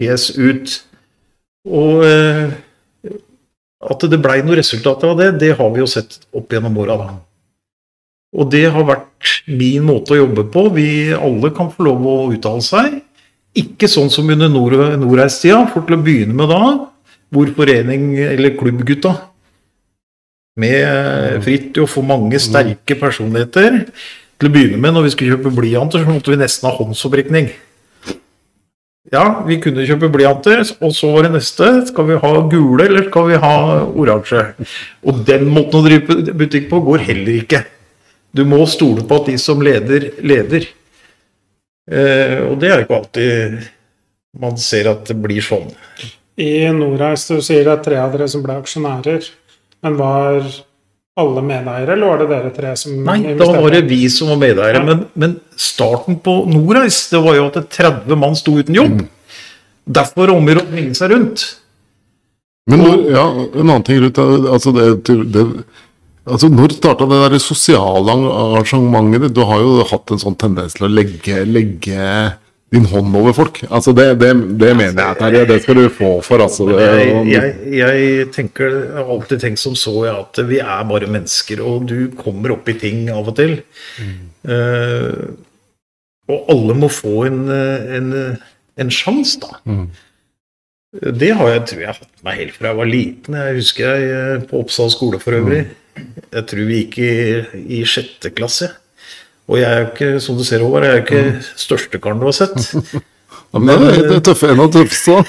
fjes ut. Og eh, at det blei noen resultater av det, det har vi jo sett opp gjennom åra, da. Og det har vært min måte å jobbe på. Vi alle kan få lov å uttale seg. Ikke sånn som under nord Nordreistida, for til å begynne med da, hvor forening, eller klubbgutta, med Fridtjof og mange sterke personligheter Til å begynne med, når vi skulle kjøpe blyanter, så måtte vi nesten ha håndsopprekning. Ja, vi kunne kjøpe blyanter, og så var det neste. Skal vi ha gule, eller skal vi ha oransje? Og den måten å drive butikk på går heller ikke. Du må stole på at de som leder, leder. Eh, og det er ikke alltid man ser at det blir sånn. I Nordreis, du sier det er tre av dere som ble aksjonærer. Men var alle medeiere, eller var det dere tre som Nei, da var det vi som var medeiere. Men, men starten på Nordreis, det var jo at 30 mann sto uten jobb. Derfor omgjør å bringe seg rundt. Men når, ja, en annen ting rundt det, altså det, det Altså, Når starta det der sosiale arrangementet ditt? Du har jo hatt en sånn tendens til å legge, legge din hånd over folk. Altså, Det, det, det mener jeg, Terje. Det skal du få for. altså. Jeg, jeg, jeg tenker, jeg har alltid tenkt som så at vi er bare mennesker, og du kommer opp i ting av og til. Eh, og alle må få en, en, en sjanse, da. Det har jeg, tror jeg har hatt meg helt fra jeg var liten. Jeg husker jeg eh, på Oppsal skole for øvrig. Jeg tror vi gikk i, i sjette klasse. Og jeg er jo ikke, som du ser, Håvard, jeg er jo ikke største karen du har sett. Ja, men det, er tøffe, en av tøffeste.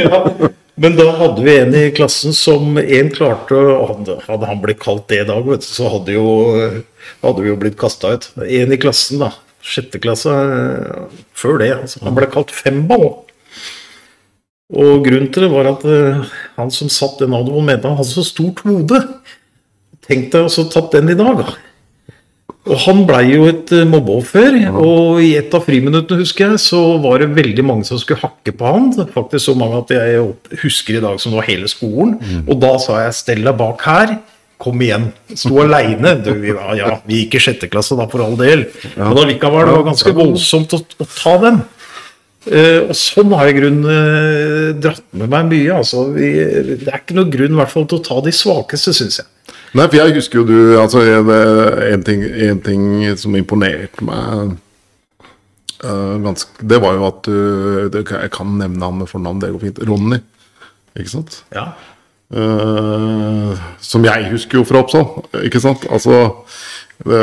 ja. Men da hadde vi en i klassen som en klarte å Hadde, hadde han blitt kalt det i dag, vet du, så hadde, jo, hadde vi jo blitt kasta ut. En i klassen, da. Sjette klasse eh, før det. Altså, han ble kalt Femball. Og grunnen til det var at eh, han som satt den navnet, mente han hadde så stort hode. Tenk deg også tatt den i dag, da. Og han blei jo et uh, mobbeoffer, og i et av friminuttene, husker jeg, så var det veldig mange som skulle hakke på han. Faktisk så mange at jeg husker i dag som det var hele skolen. Og da sa jeg 'stell deg bak her'. Kom igjen. Sto aleine. Ja, ja, vi gikk i sjette klasse da, for all del. Men allikevel, det var ganske voldsomt å, å ta den. Uh, og sånn har jeg i grunnen eh, dratt med meg mye. Altså, vi, det er ikke noe grunn i hvert fall til å ta de svakeste, syns jeg. Nei, for jeg husker jo du altså, en, en, ting, en ting som imponerte meg uh, ganske, det var jo at du det, Jeg kan nevne han med fornavn, det går fint. Ronny. Ikke sant? Ja. Uh, som jeg husker jo fra Oppsal, ikke sant? Altså det,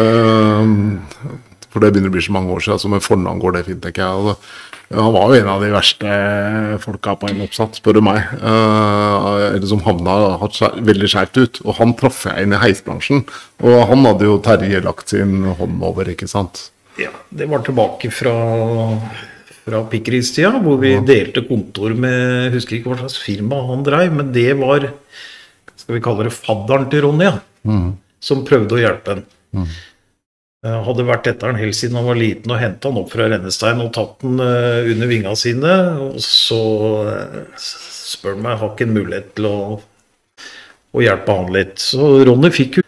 For det begynner å bli så mange år siden, så med fornavn går det fint, tenker jeg. Altså, han var jo en av de verste folka på en oppsatt, spør du meg. Uh, eller som havna skjær- veldig skjevt ut. Og han traff jeg inn i heisbransjen. Og han hadde jo Terje lagt sin hånd over, ikke sant. ja. Det var tilbake fra, fra pikkeristida, hvor vi delte kontor med Jeg husker ikke hva slags firma han dreiv, men det var Skal vi kalle det fadderen til Ronny, ja. Som prøvde å hjelpe ham. Eh, Hadde vært etter han helt siden han var liten og henta han opp fra rennestein og tatt han eh, under vinga sine. Og så eh, spør han meg har ikke en mulighet til å, å hjelpe han litt. Så Ronny fikk jo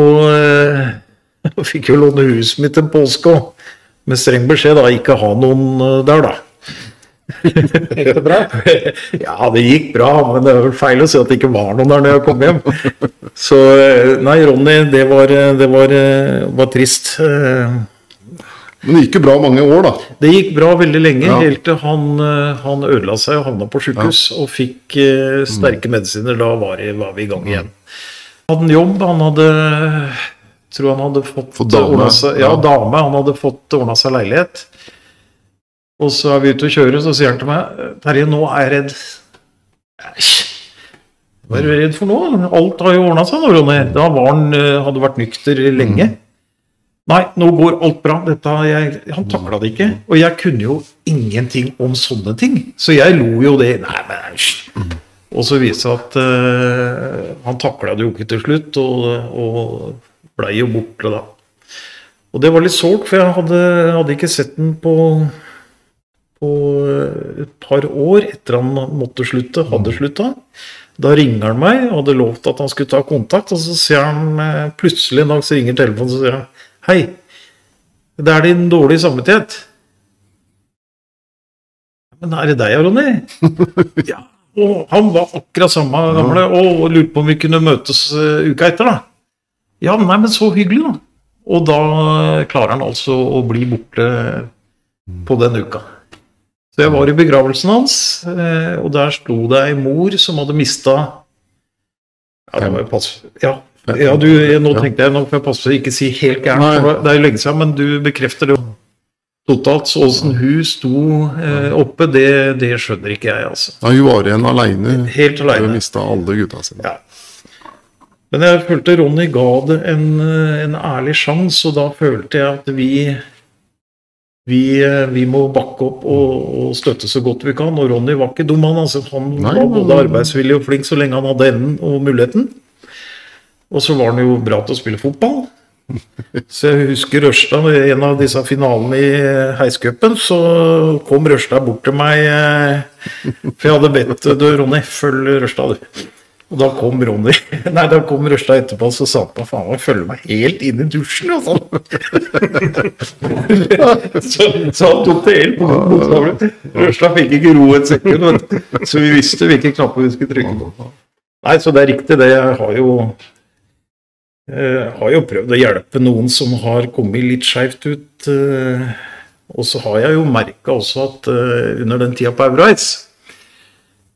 Og eh, fikk jo låne huset mitt en påske òg. Med streng beskjed da ikke ha noen eh, der, da. Gikk det bra? Ja, det gikk bra, men det er vel feil å si at det ikke var noen der når jeg kom hjem. Så eh, nei, Ronny, det var, eh, det var, eh, var trist. Men det gikk jo bra mange år, da. Det gikk bra veldig lenge, Ja. helt til han, han ødela seg og havna på sjukehus og fikk eh, sterke medisiner. Da var, det, var vi i gang igjen. Han hadde en jobb, han hadde tror han hadde fått, ordnet seg, ja, ja. dame. Han hadde fått ordna seg leilighet. Og så er vi ute og kjører, så sier han til meg Terje, nå er jeg redd. Æsj. Hva er du redd for nå? Alt har jo ordna seg nå, Ronny. Da var han, eh, hadde vært nykter lenge. Nei, nå går alt bra. Dette, jeg, han takla det ikke. Og jeg kunne jo ingenting om sånne ting. Så jeg lo jo det. Nei, men æsj. Og så viste det at uh, han takla det jo ikke til slutt, og, og blei jo borte da. Og det var litt sårt, for jeg hadde, hadde ikke sett den på, på eh, et par år etter han måtte slutte, hadde slutta. Da ringer han meg og hadde lovt at han skulle ta kontakt, og så ser han eh, plutselig en dag så ringer telefonen og sier han Hei, det er din dårlige samvittighet. Men er det deg, Ronny? ja. Og han var akkurat samme gamle og lurte på om vi kunne møtes eh, uka etter, da. Ja, nei, men så hyggelig, da. Og da klarer han altså å bli borte på den uka. Så jeg var i begravelsen hans, eh, og der sto det ei mor som hadde mista ja, det ja, ja, du, nå tenkte jeg, nå får jeg passe på å ikke si helt gærent, for det er jo lenge siden, men du bekrefter det totalt. Så åssen hun sto eh, oppe, det, det skjønner ikke jeg, altså. Ja, hun var igjen aleine. Helt Hun aleine. mista alle gutta sine. Ja. Men jeg følte Ronny ga det en, eh, en ærlig sjanse, og da følte jeg at vi vi, eh, vi må bakke opp og, og støtte så godt vi kan. Og Ronny var ikke dum, han. Altså, han Nei, var både arbeidsvillig og flink så lenge han hadde evnen og muligheten. Og så var han jo bra til å spille fotball. Så jeg husker Rørstad, i en av disse finalene i Heiscupen, så kom Rørstad bort til meg eh, For jeg hadde bedt du, Ronny, følg Rørstad, du. Og da kom Ronny Nei, da kom Rørstad etterpå og så sa han på faen meg følge meg helt inn i dusjen og sånn. så, så han tok det helt bokstavelig. Røsla fikk ikke ro et sekund, så vi visste hvilke knapper vi skulle trykke på. Nei, så det er riktig, det. Jeg har jo jeg har jo prøvd å hjelpe noen som har kommet litt skeivt ut. eh, og så har jeg jo merka også at eh, under den tida på Euroice,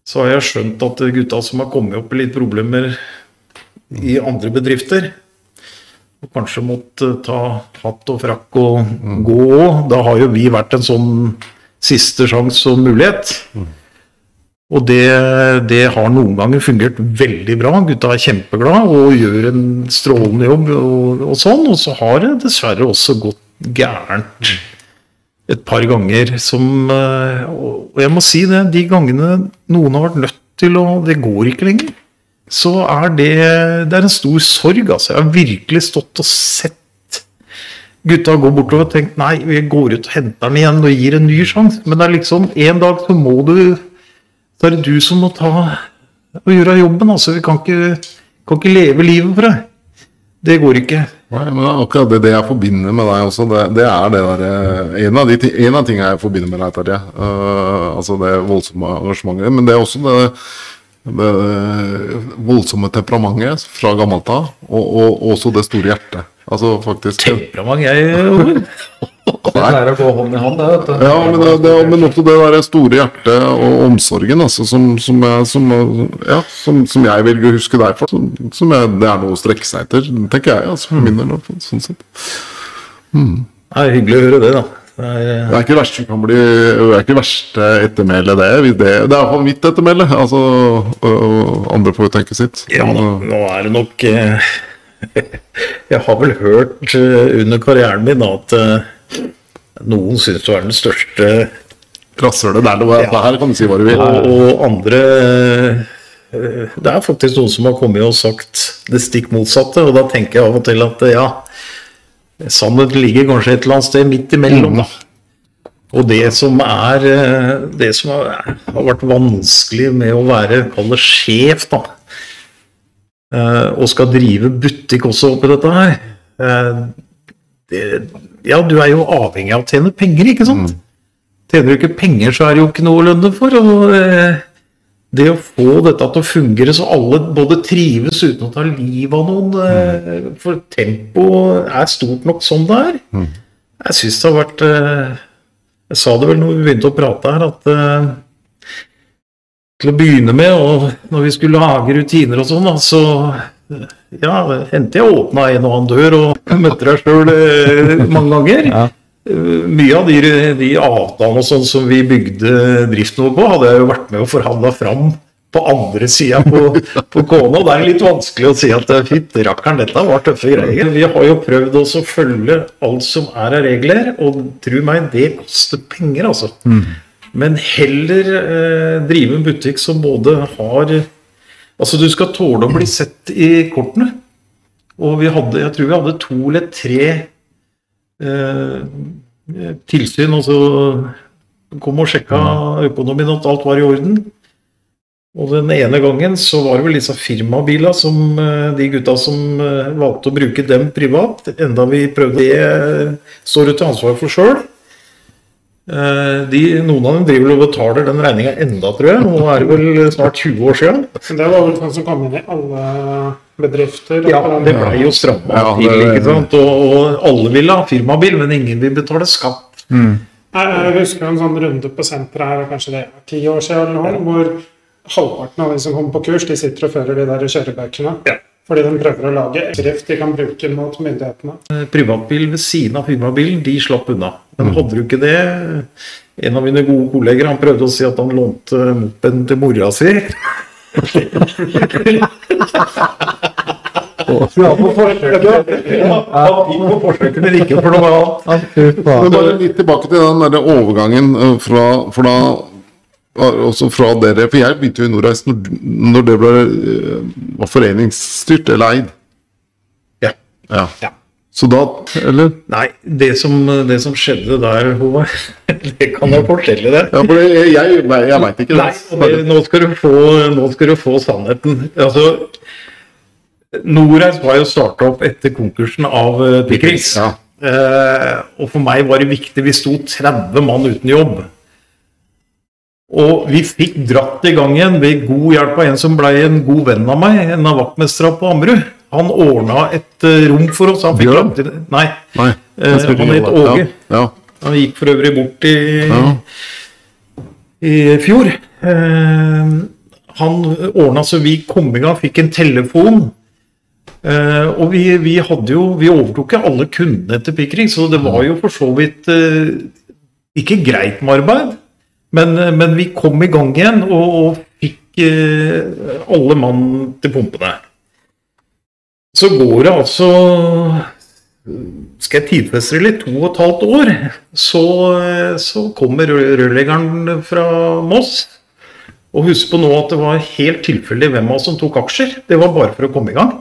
så har jeg skjønt at gutta som har kommet opp i litt problemer i andre bedrifter, og kanskje måtte ta hatt og frakk og gå òg, da har jo vi vært en sånn siste sjanse og mulighet. Og det, det har noen ganger fungert veldig bra. Gutta er kjempeglade og gjør en strålende jobb og, og sånn. Og så har det dessverre også gått gærent et par ganger som eh, Og jeg må si det, de gangene noen har vært nødt til å Det går ikke lenger. Så er det Det er en stor sorg, altså. Jeg har virkelig stått og sett gutta gå bortover og tenkt nei, vi går ut og henter den igjen og gir en ny sjanse. Men det er liksom en dag så må du Så er det du som må ta og gjøre jobben. Altså, vi kan ikke, kan ikke leve livet for deg. Det går ikke. Nei, men akkurat det, det jeg forbinder med deg også, det, det er det der, eh, en, av de, en av tingene jeg forbinder med deg, Terje. Uh, altså det voldsomme engasjementet. Men det er også det, det voldsomme temperamentet fra gammelt av. Og, og også det store hjertet. Altså faktisk Temperament, jeg Det pleier å gå hånd i hånd, det. vet du. Ja, men, det, det, men også det der store hjertet og omsorgen altså, som, som, jeg, som, ja, som, som jeg vil huske deg for. Som, som jeg, det er noe å strekke seg etter, tenker jeg. Altså, for min del. Sånn sett. Det er hyggelig å høre det, da. Det er, eh, Det er ikke det verste som kan bli Det er ikke verste ettermælet, det. Det, er iallfall mitt ettermæle. Altså, og, andre får jo tenke sitt. Ja, Men, nå, uh, nå er det nok eh, Jeg har vel hørt eh, under karrieren min at noen syns du er den største, Rasshølet der det var. Ja. Her kan du si hva du vil. og, og andre eh, Det er faktisk noen som har kommet og sagt det stikk motsatte, og da tenker jeg av og til at eh, ja, sannheten ligger kanskje et eller annet sted midt imellom, da. Og det som er eh, Det som har har vært vanskelig med å være, kall det sjef, da, og skal drive butikk også oppi dette her det, Ja, du er jo avhengig av å tjene penger, ikke sant? Tjener du ikke penger, så er det jo ikke noe å lønne for. og eh, det å få dette til å fungere så alle både trives uten å ta livet av noen mm. For tempoet er stort nok som det er. Jeg syns det har vært eh, Jeg sa det vel når vi begynte å prate her, at eh, til å begynne med, og når vi skulle lage rutiner og sånn, så eh, ja, hendte jeg åpna en og annen dør og møtte deg sjøl mange ganger. Ja. Eh, Mye av de, de avtalene og sånn som vi bygde driften vår på, hadde jeg jo vært med og forhandla fram på andre sida på, på kona. Det er litt vanskelig å si at fytti rakkeren, dette var tøffe greier. Vi har jo prøvd også å følge alt som er av regler, og tro meg, det koster penger, altså. Men heller eh, drive en butikk som både har Altså, du skal tåle å bli sett i kortene. Og vi hadde, jeg tror vi hadde to eller tre eh, tilsyn, så kom og sjekka økonomien at alt var i orden. Og den ene gangen så var det vel disse firmabilene som eh, de gutta som eh, valgte å bruke dem privat, enda vi prøvde det, eh, står du til ansvar for sjøl. De, noen av dem driver og betaler den regninga enda, tror jeg. Nå er det vel snart 20 år siden. Det var vel sånn som kom inn i alle bedrifter. Ja, det blei jo stramma Ja, til, ikke sant. Og, og alle ville ha firmabil, men ingen vil betale skatt. Jeg jeg husker en sånn runde på senteret her, kanskje det er ti år siden, eller noe, hvor halvparten av de som kommer på kurs, de sitter og fører de der kjørebøkene. Ja. Fordi de prøver å lage skrift de kan bruke mot myndighetene. Eh, Privatbil ved siden av firmabilen, de slapp unna. Men hadde du ikke det En av mine gode kolleger han prøvde å si at han lånte mopeden til mora si. Ja, han gikk på forsøket, men ikke for noe annet. Men bare litt tilbake til den der overgangen eh, fra, for da var også fra dere For jeg begynte jo i Nordreis når, når det ble, eh, var foreningsstyrt eller eid. Ja. Ja. Ja. Så da Eller? Nei, det som, det som skjedde der, Håvard, det kan jeg fortelle deg. Ja, for jeg, jeg, jeg veit ikke. Nei, det, nå, skal du få, nå skal du få sannheten. Altså, Norreis var jo starta opp etter konkursen av uh, Ja. Eh, og for meg var det viktig. Vi sto 30 mann uten jobb. Og vi fikk dratt i gang igjen ved god hjelp av en som ble en god venn av meg, en av vaktmesterne på Ammerud. Han ordna et eh, rom for oss. Han fikk Bjørn? Til, Nei, Nei. eh, han het Åge. Ja, ja. Han gikk for øvrig bort i, Ja. i fjor. Eh, han ordna så vi kom i gang, fikk en telefon. Uh, og vi, vi hadde jo Vi overtok ikke alle kundene til Pikring, så det var jo for så vidt uh, ikke greit med arbeid. Men, eh, men vi kom i gang igjen og, og fikk eh, alle mann til pumpene. Så går det altså skal jeg tidfeste det litt, to og et halvt år, så, så kommer rør- rørleggeren fra Moss. Og husk på nå at det var helt tilfeldig hvem av oss som tok aksjer. Det var bare for å komme i gang.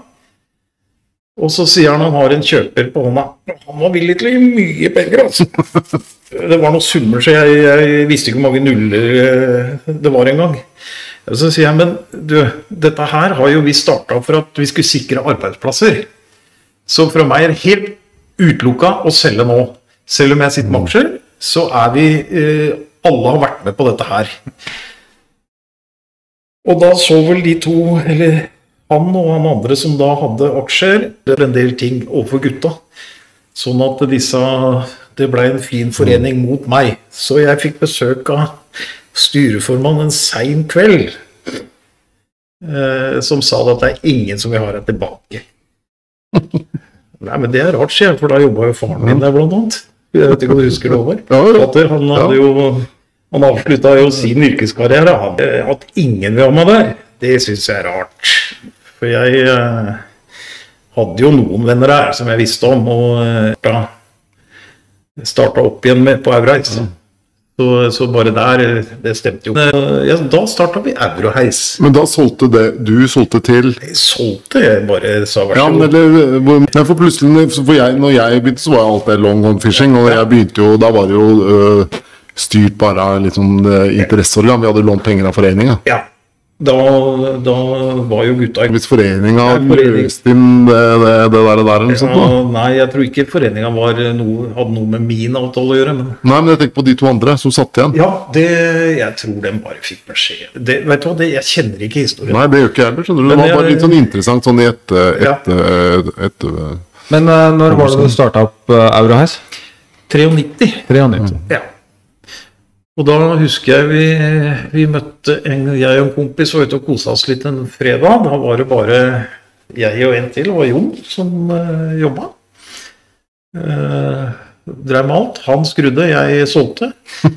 Og så sier han han har en kjøper på hånda. Han var villig til å gi mye penger, altså. Det var noen summer, så jeg, jeg visste ikke hvor mange nuller eh, det var engang. Så sier jeg, men du, dette her har jo vi starta for at vi skulle sikre arbeidsplasser. Så fra meg er det helt utelukka å selge nå. Selv om jeg sitter med aksjer, så er vi eh, Alle har vært med på dette her. Og da så vel de to, eller han og han andre som da hadde aksjer, en del ting overfor gutta. Sånn at disse Det blei en fin forening mot meg. Så jeg fikk besøk av styreformannen en sein kveld. Eh, som sa det at det er ingen som vil ha deg tilbake. Nei, men det er rart, sier jeg, for da jobba jo faren min der, blant annet. Jeg vet ikke om du husker det, Håvard? Han hadde jo han avslutta jo sin yrkeskarriere. Eh, at ingen vil ha meg der, det syns jeg er rart. For jeg eh, hadde jo noen venner der som jeg visste om, og eh, da starta opp igjen med på Euroheis. Så, så bare der, eh, det stemte jo. Eh, Ja, da starta vi Euroheis. Men da solgte det Du solgte til Jeg solgte, jeg bare sa vær Ja, så men god. eller hvor- Nei, for plutselig for jeg, Når jeg begynte, så var alt det longhorn fishing. Og jeg begynte jo Da var det jo øh, styrt bare av litt sånn øh, interesseorgan. Vi hadde lånt penger av foreninga. Ja. Da, da var jo gutta Hvis foreninga forening. løste inn det, det, det der, det der eller noe sånt. ja, da. Nei, jeg tror ikke foreninga noe, hadde noe med min avtale å gjøre. Men Nei, men jeg tenker på de to andre som satt igjen. ja, det, jeg tror de bare fikk beskjed. Det, vet du hva, det, jeg kjenner ikke historien. Nei, det gjør ikke jeg heller. skjønner du. Det var jeg- bare litt sånn interessant sånn i et, Ja. et, et Men eh, når var det du starta opp uh, Euroheis? 93. 93. Ja. Og da husker jeg vi, vi møtte en, jeg og en kompis var ute og kosa oss litt en fredag. Da var det bare jeg og en til, det var Jon, som uh, jobba. Uh, Dreiv med alt. Han skrudde, jeg solgte.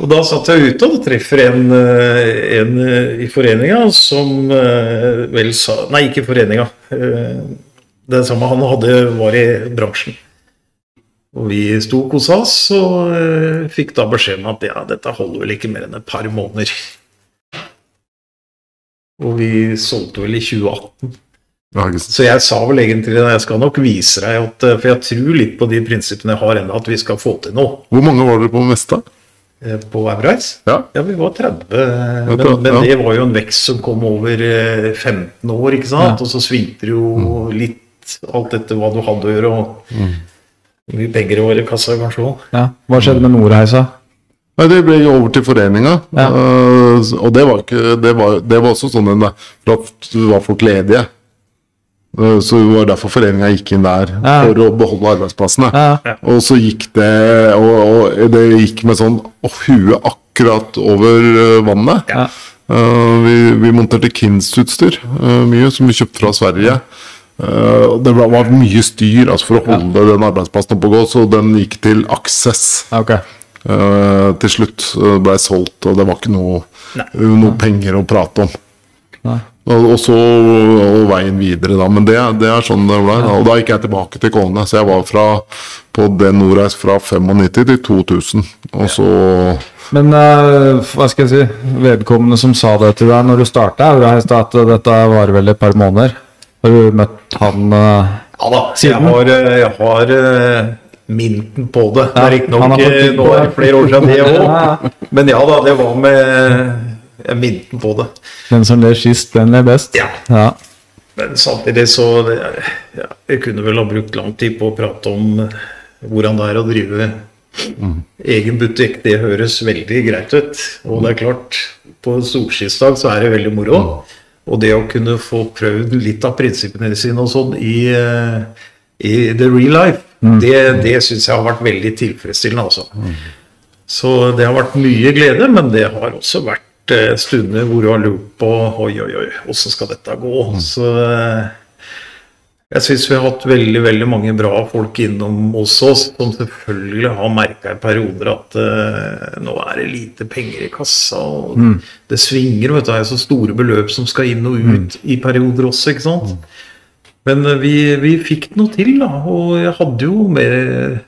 og da satt jeg ute og treffer en, eh, en eh, i foreninga som uh, vel sa Nei, ikke foreninga. Uh, det samme han hadde, var i bransjen. Og vi sto og kosa oss, og eh, fikk da beskjed om at ja, dette holder vel ikke mer enn et par måneder. Og vi solgte vel i 2018. ja, ikke sant. Så jeg sa vel egentlig at jeg skal nok vise deg at eh, For jeg tror litt på de prinsippene jeg har ennå, at vi skal få til noe Hvor mange var dere på Mesta? eh, på Euroice. Ja. Ja, vi var 30, men, ja. det var jo en vekst som kom over eh, 15 år, ikke sant? Ja. Og så svingte det jo litt alt etter hva du hadde å gjøre, og hvor mye penger i var i kassa kanskje òg. Ja. Hva skjedde med Nordheisa? Nei, Det ble jo over til foreninga. Ja. Uh, og det var, ikke, det, var, det var også sånn en, for var folk ledige. Uh, så det var derfor foreninga gikk inn der, Ja. for å beholde arbeidsplassene. Ja. Og så gikk det og, og det gikk med sånn oh, huet akkurat over eh, vannet. Ja. Eh, vi, vi monterte Kins-utstyr eh, mye, som vi kjøpte fra Sverige. Eh, og det var, mye styr altså, for å holde den arbeidsplassen oppe og gå, så den gikk til Access. Okay. ok. Eh, til slutt ble ble solgt, og det var ikke noe, noe penger å prate om. Nei. Og, så og veien videre, da. Men det, det er sånn det ble. Da. Og da gikk jeg tilbake til Kåne. Så jeg var fra, på den Nordreis fra 95 til 2000. Og så Men uh, hva skal jeg si, vedkommende som sa det til deg når du starta at dette varer vel et par måneder. Har du møtt han uh, Ja da, jeg har, eh, jeg har uh, minten på det. Det Ja, er riktignok nå er det. det flere år siden det òg. Men ja da, det var med minten på det. Den som ler sist, den ler best. Ja. ja. Men samtidig så ja, Jeg kunne vel ha brukt lang tid på å prate om hvordan det er å drive egen butikk. Det høres veldig greit ut. Og det er klart, på solskinnsdag så er det veldig moro. Og det å kunne få prøvd litt av prinsippene sine og sånn i, eh, i the real life, det, det syns jeg har vært veldig tilfredsstillende, altså. Så det har vært mye glede, men det har også vært eh, stunder hvor du har lurt på oi, oi, oi, åssen skal dette gå? Så eh, jeg syns vi har hatt veldig veldig mange bra folk innom hos oss, som selvfølgelig har merka i perioder at uh, nå er det lite penger i kassa. og Det svinger, vet du. Det er så store beløp som skal inn og ut i perioder også, ikke sant. Men uh, vi, vi fikk noe til, da. Og jeg hadde jo med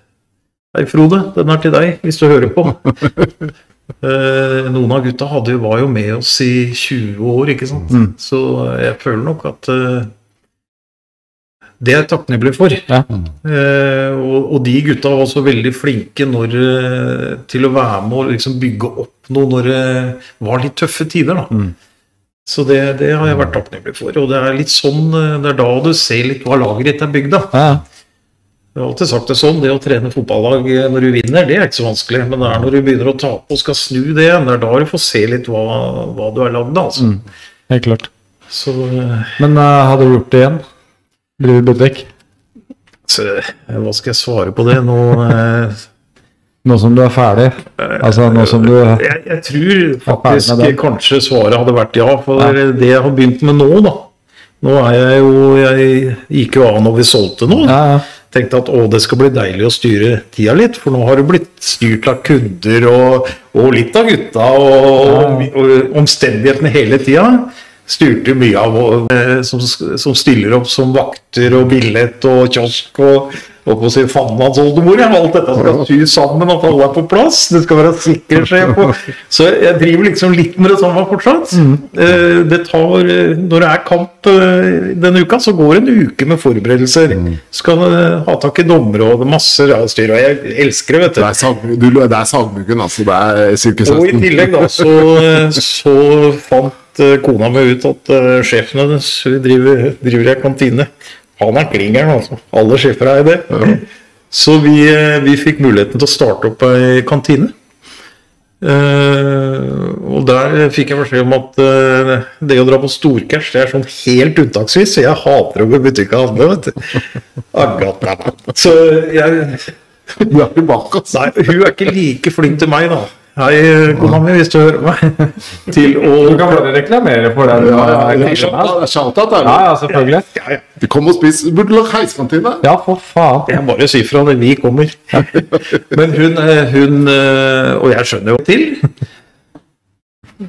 Hei, Frode. Den er til deg, hvis du hører på. uh, noen av gutta hadde, var jo med oss i 20 år, ikke sant. Så jeg føler nok at det er jeg takknemlig for. Ja. Eh, og, og de gutta var også veldig flinke når, eh, til å være med og liksom bygge opp noe når det var litt tøffe tider. da. Så det, det har jeg vært takknemlig for. Og det er litt sånn, eh, det er da du ser litt hva laget ditt er bygd av. Ja. Jeg har alltid sagt det sånn, det å trene fotballag eh, når du vinner, det er ikke så vanskelig. Men det er når du begynner å tape og skal snu det igjen, det er da du får se litt hva, hva du er lagd av. Altså. Helt klart. Så Men uh, hadde du gjort det igjen? Drive du Så, vekk? hva skal jeg svare på det nå? eh, Nå som du er ferdig. Altså nå som du Jeg, jeg tror faktisk kanskje svaret hadde vært ja, for det jeg har begynt med nå, da. Nå er jeg jo Jeg gikk jo av når vi solgte nå. Ja, ja. Tenkte at å, det skal bli deilig å styre tida litt, for nå har det blitt styrt av kunder og, og litt av gutta og, og omstendighetene hele tida. Styrte mye av eh, som, som stiller opp som vakter og billett og kiosk og og på å si faen hans oldemor. Alt dette skal sy sammen, at alle er på plass. Det skal være sikre sjef. Så jeg driver liksom litt med det samme fortsatt. Eh, Det tar, eh, når det er kamp eh, denne uka, så går en uke med forberedelser. Skal eh, ha tak i dommere og det masse styr. Og jeg elsker det, vet du. Det er, sag, du, det er sagmuggen, altså. Det er sirkus Og i tillegg da, så, så fant kona mi ut at sjefen hennes driver, driver i kantine. Han er klingeren, altså. Alle sjefer er det. Så vi, eh, vi fikk muligheten til å starte opp ei kantine. Uh, og der fikk jeg beskjed om at uh, det å dra på storcash det er sånn helt unntaksvis. Så jeg hater å gå i butikk og handle, vet du. Så jeg Hun er tilbake, altså. Nei, hun er ikke like flink til meg, da. Hei, kona mi, hvis du hører meg. Til å Du kan bare reklamere for den. Ja, ja, ja, shout-out, ja, det. ja, selvfølgelig. ja, ja. Vi kom og spis. Burde lagt heiskantine. Ja, for faen. Jeg bare sier fra når vi kommer. Men hun, eh, hun eh, Og jeg skjønner jo til.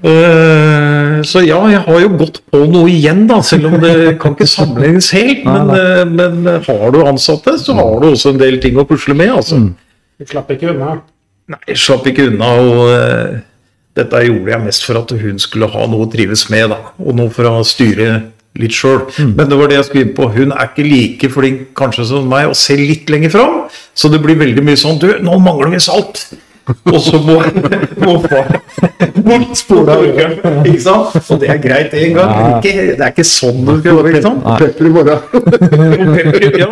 Eh, Så ja, jeg har jo gått på noe igjen, da, selv om det kan ikke sammenlignes helt. Men, men har du ansatte, så har du også en del ting å pusle med. altså. Du slapp ikke unna. Nei, jeg slapp ikke unna. og eh, Dette gjorde jeg mest for at hun skulle ha noe å trives med, da, og noe for å styre litt sjøl. Men det var det jeg skulle inn på. Hun er ikke like flink kanskje som meg å se litt lenger fram, så det blir veldig mye sånn Du, nå mangler vi salt! Og så må, må far bort spole av burgeren. Ikke sant? Og det er greit én gang. men Ikke, det er ikke sånn det skal gjøre. Liksom. Pepper i morgen. Ja,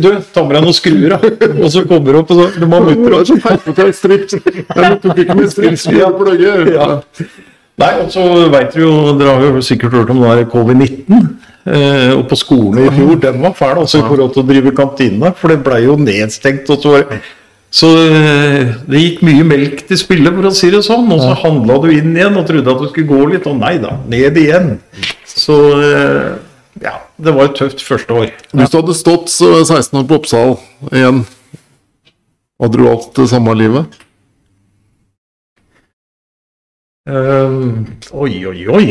du, ta med deg noen skruer, da. Og så kommer du opp, og så Du må ha mutter Det er så feilfortalt strips. Jeg tok ikke med strips. Vi har. Ja. Nei, og så vet du jo, dere har jo sikkert hørt om det der covid-19. Eh, og på skolen i fjor, den var fæl altså, i forhold til å drive kantine. For det blei jo nedstengt. og Så, var det- så eh, det gikk mye melk til spille, for å si det sånn. Og så handla du inn igjen og trodde at du skulle gå litt, og nei da, ned igjen. Så eh, ja, det var et tøft første år. Hvis du hadde stått 16 år på Oppsal igjen, hadde du valgt det samme livet? Um, oi, oi, oi.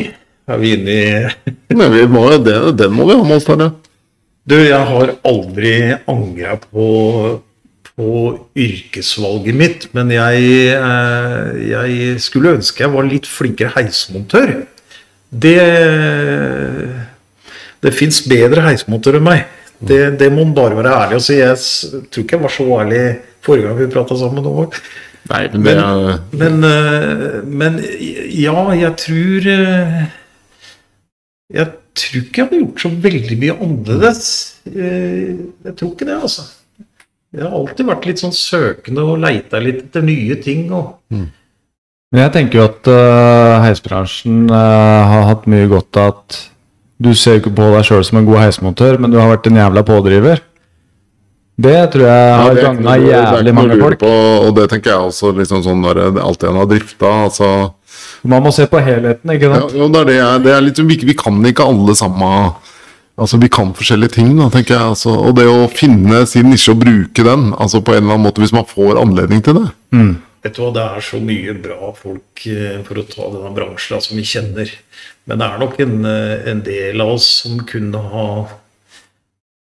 Er vi inne i Nei, vi må, det, den må vi ha med oss, Terje. Du, jeg har aldri angra på, på yrkesvalget mitt, men jeg, eh, jeg skulle ønske jeg var litt flinkere heismontør. Det Det fins bedre heismontører enn meg. Det, det må man bare være ærlig og si. Jeg tror ikke jeg var så ærlig forrige gang vi prata sammen. Nå. Nei, men det er Men, eh, men ja, jeg tror eh, Jeg tror ikke jeg hadde gjort så veldig mye annerledes. Jeg tror ikke det, altså. Jeg har alltid vært litt sånn søkende og leita litt etter nye ting. Og Men jeg tenker jo at uh, heisbransjen uh, har hatt mye godt av at du ser ikke på deg sjøl som en god heismontør, men du har vært en jævla pådriver. Det tror jeg har er gagna jævlig mange folk. På, og det tenker jeg også, liksom sånn der, alt igjen har drifta. Altså, Man må se på helheten, ikke ja, sant? jo, det er det det er litt, vi, vi kan ikke alle samme Altså, Vi kan forskjellige ting, da, tenker jeg. Altså, og det å finne sin nisje og bruke den, altså på en eller annen måte, hvis man får anledning til det. vet du hva, det er så mye bra folk eh, for å ta denne bransjen da, som vi kjenner. Men det er nok en, eh, en del av oss som kunne ha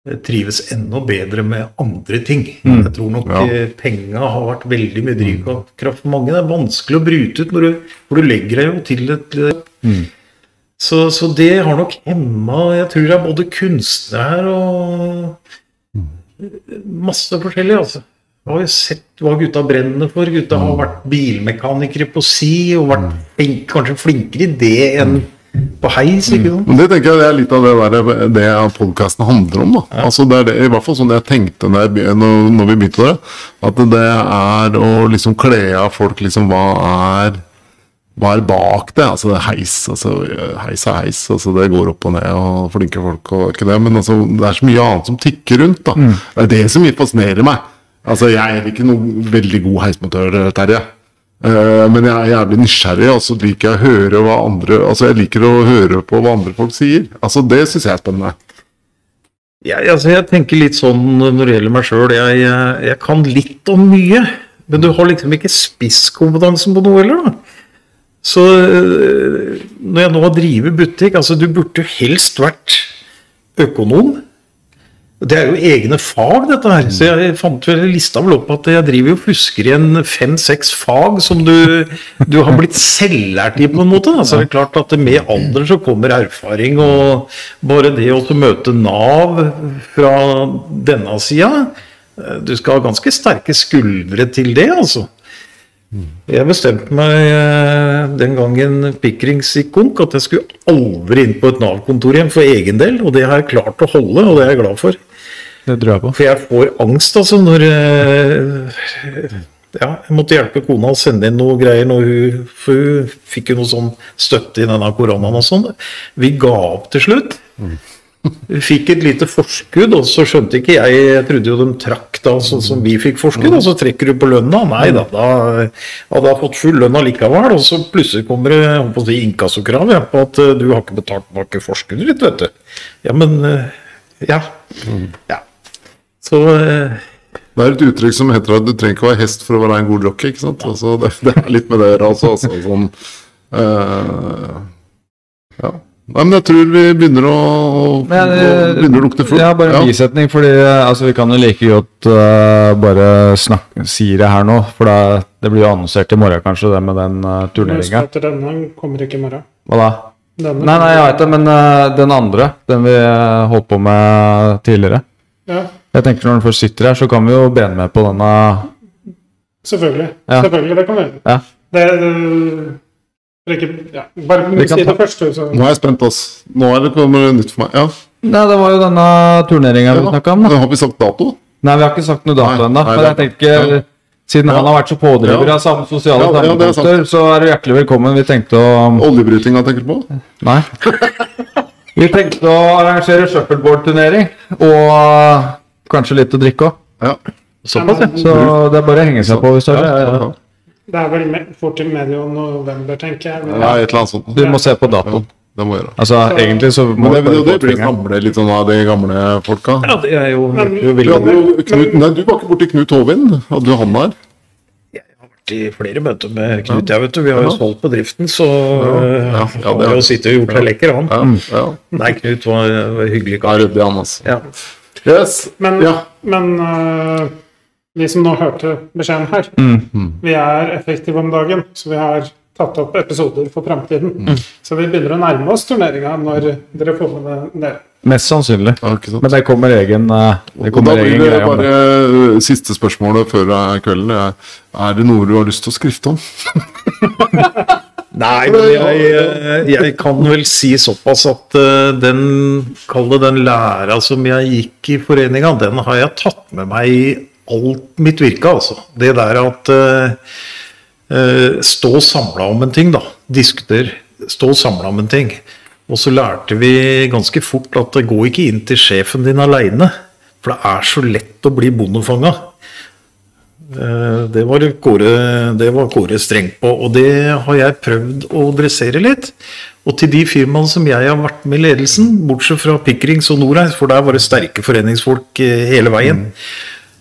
eh, trives enda bedre med andre ting. Jeg tror nok Ja. penga har vært veldig mye drivkraft for mange. Det er vanskelig å bryte ut når du, for du legger deg jo til et eh, så, så det har nok hemma Jeg tror det er både kunstnere og masse forskjellig, altså. Jeg har jo sett hva gutta brenner for. Gutta har vært bilmekanikere på si og vært flink, kanskje flinkere i det enn på heis. ikke sant? Mm. det tenker jeg det er litt av det der, det podkasten handler om. da. Altså det er det, I hvert fall sånn jeg tenkte når, jeg, når, når vi begynte det. At det er å liksom kle av folk liksom hva er hva er bak det? Altså, det er heis, altså, heis er heis. Altså, det går opp og ned, og flinke folk og ikke det. Men altså, det er så mye annet som tikker rundt. da. Det er det som fascinerer meg. Altså, Jeg er ikke noen veldig god heismotør, Terje. Uh, men jeg er jævlig nysgjerrig, og så liker jeg å høre hva andre Altså, jeg liker å høre på hva andre folk sier. Altså, Det syns jeg er spennende. Ja, altså, jeg tenker litt sånn når det gjelder meg sjøl. Jeg, jeg, jeg kan litt om mye. Men du har liksom ikke spisskompetansen på noe heller, da. Så øh, når jeg nå driver butikk Altså, du burde jo helst vært økonom. Det er jo egne fag, dette her. Så jeg fant vel lista vel opp at jeg driver og fusker igjen fem-seks fag som du, du har blitt selvlært i, på en måte. Så det er klart at med alderen så kommer erfaring, og bare det å møte Nav fra denne sida eh, Du skal ha ganske sterke skuldre til det, altså. Jeg bestemte meg eh, den gangen Pikrings gikk konk, at jeg skulle aldri inn på et Nav-kontor igjen for egen del. Og det har jeg klart å holde, og det er jeg glad for. Det tror jeg på. For jeg får angst, altså, når eh, Ja, jeg måtte hjelpe kona å sende inn noe greier, når hun, for hun fikk jo noe sånn støtte i denne koronaen og sånn. Vi ga opp til slutt. Vi fikk et lite forskudd, og så skjønte ikke jeg Jeg trodde jo de trakk da sånn som vi fikk forskudd, og så trekker du på lønna. Nei da, da hadde jeg fått full lønn allikevel. Og så plutselig kommer det på å si, inkassokrav ja, på at eh, du har ikke betalt tilbake forskuddet ditt, vet du. Ja, men eh, Ja. ja. Så eh, Det er et uttrykk som heter at du trenger ikke å være hest for å være en god jockey. ikke sant? Altså, det, det er litt med det å gjøre, altså. altså sånn, uh, ja. Nei, men jeg tror vi begynner å, Men, å eh, begynner å lukte fugl. Ja, bare en bisetning, fordi eh, altså, vi kan jo like godt uh, bare snakke, si det her nå. For da, det blir jo annonsert i morgen, kanskje, det med den uh, Husk turneringa. at denne kommer ikke i morgen. Hva da? Denne Nei, nei, jeg vet det, men uh, den andre, den vi holdt på med tidligere Ja, Jeg tenker Når den først sitter her, så kan vi jo brenne med på denne selvfølgelig. Ja. Selvfølgelig, det kan vi. Ja. Det, det, det ikke, ja. Bare si det først, du. Så. Nå er jeg spent, ass. Nå er det kommer det nytt for meg. Ja, Nei, det var jo denne turneringa vi ja. snakka om. da Har vi sagt dato? Nei, vi har ikke sagt noe dato Nei, ennå. Men jeg tenker ja. siden han har vært så pådriver Ja. av samme sosiale er sammenkomster, så er du hjertelig velkommen. Vi tenkte å Oljebrytinga tenker du på? Nei. Vi tenkte å arrangere shuffleboard-turnering, og kanskje litt å drikke òg. Ja. såpass, ja. Så det er bare å henge seg på hvis du har ja, det. Ja. Det er vel me fort i medio november, tenker jeg. Ja, et eller annet sånt. Du må se på Ja, datoen. det må gjøre. Altså, egentlig så må Men det, du det, det blir samle litt sånn av de gamle folka. ja, det er jo, Men- jo Du, hadde jo Knut, nei, du var ikke borti Knut Håvind? Hadde du han der? Jeg har vært i flere møter med Knut, jeg vet du. Vi har jo Ja. solgt bedriften, så Ja, ja, ja, han det har jo sittet og gjort seg lekker, han. Ja. ja. Nei, Knut var, var hyggelig kar. ryddig han, altså. Ja. Yes. men, Ja. men øh, vi som nå hørte beskjeden her, Mm. vi er effektive om dagen, så vi har tatt opp episoder for framtiden. Mm. Så vi begynner å nærme oss turneringa når dere får med det dere. Mest sannsynlig. Ja, ikke sant? Men det kommer egen, eh, det Og da blir det greie om bare det. uh, siste spørsmålet før uh, kvelden. Er, er det noe du har lyst til å skrifte om? Nei, men jeg, eh, jeg kan vel si såpass at eh, den, kall det den læra som jeg gikk i foreninga, den har jeg tatt med meg i alt mitt virke, altså. Det der at uh, Stå samla om en ting, da. Diskuter. Stå samla om en ting. Og så lærte vi ganske fort at det går ikke inn til sjefen din aleine. For det er så lett å bli bondefanga. Eh, Det var, Kåre, det var Kåre streng på, og det har jeg prøvd å dressere litt. Og til de firmaene som jeg har vært med i ledelsen, bortsett fra Pikrings og Norheis, for der var det sterke foreningsfolk hele veien.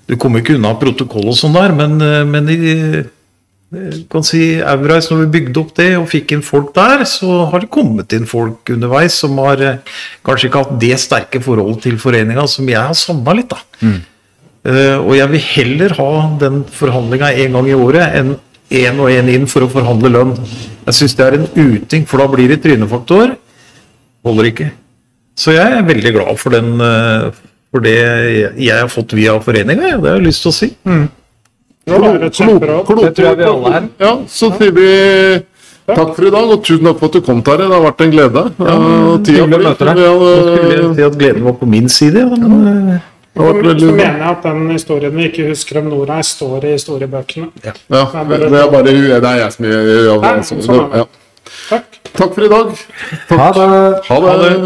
Du kommer ikke unna protokoll og sånn der, men, eh, men i eh, kan si Aurais, når vi bygde opp det og fikk inn folk der, så har det kommet inn folk underveis som har eh, kanskje ikke hatt det sterke forholdet til foreninga som jeg har savna litt. da. Eh, og jeg vil heller ha den forhandlinga en gang i året enn én og én inn for å forhandle lønn. Jeg syns det er en uting, for da blir det trynefaktor. Holder ikke. Så jeg er veldig glad for, den, eh, for det jeg har fått via foreninga. Ja, det har jeg lyst til å si. Det et kjemperåd. Kloke- Det tror jeg vi alle. Ja, så sier vi takk for i dag, og tusen takk for at du kom, Terje. Det har vært en glede. Ja, tida hyggelig å møte deg. Skulle si at gleden var på min side, ja, men eh, Det Så mener jeg at den historien vi ikke husker om Nora, står i historiebøkene. Ja, det er bare det er jeg som gjør det. sånn er. Ja. Takk. Takk for i dag. Ha det. Ha det.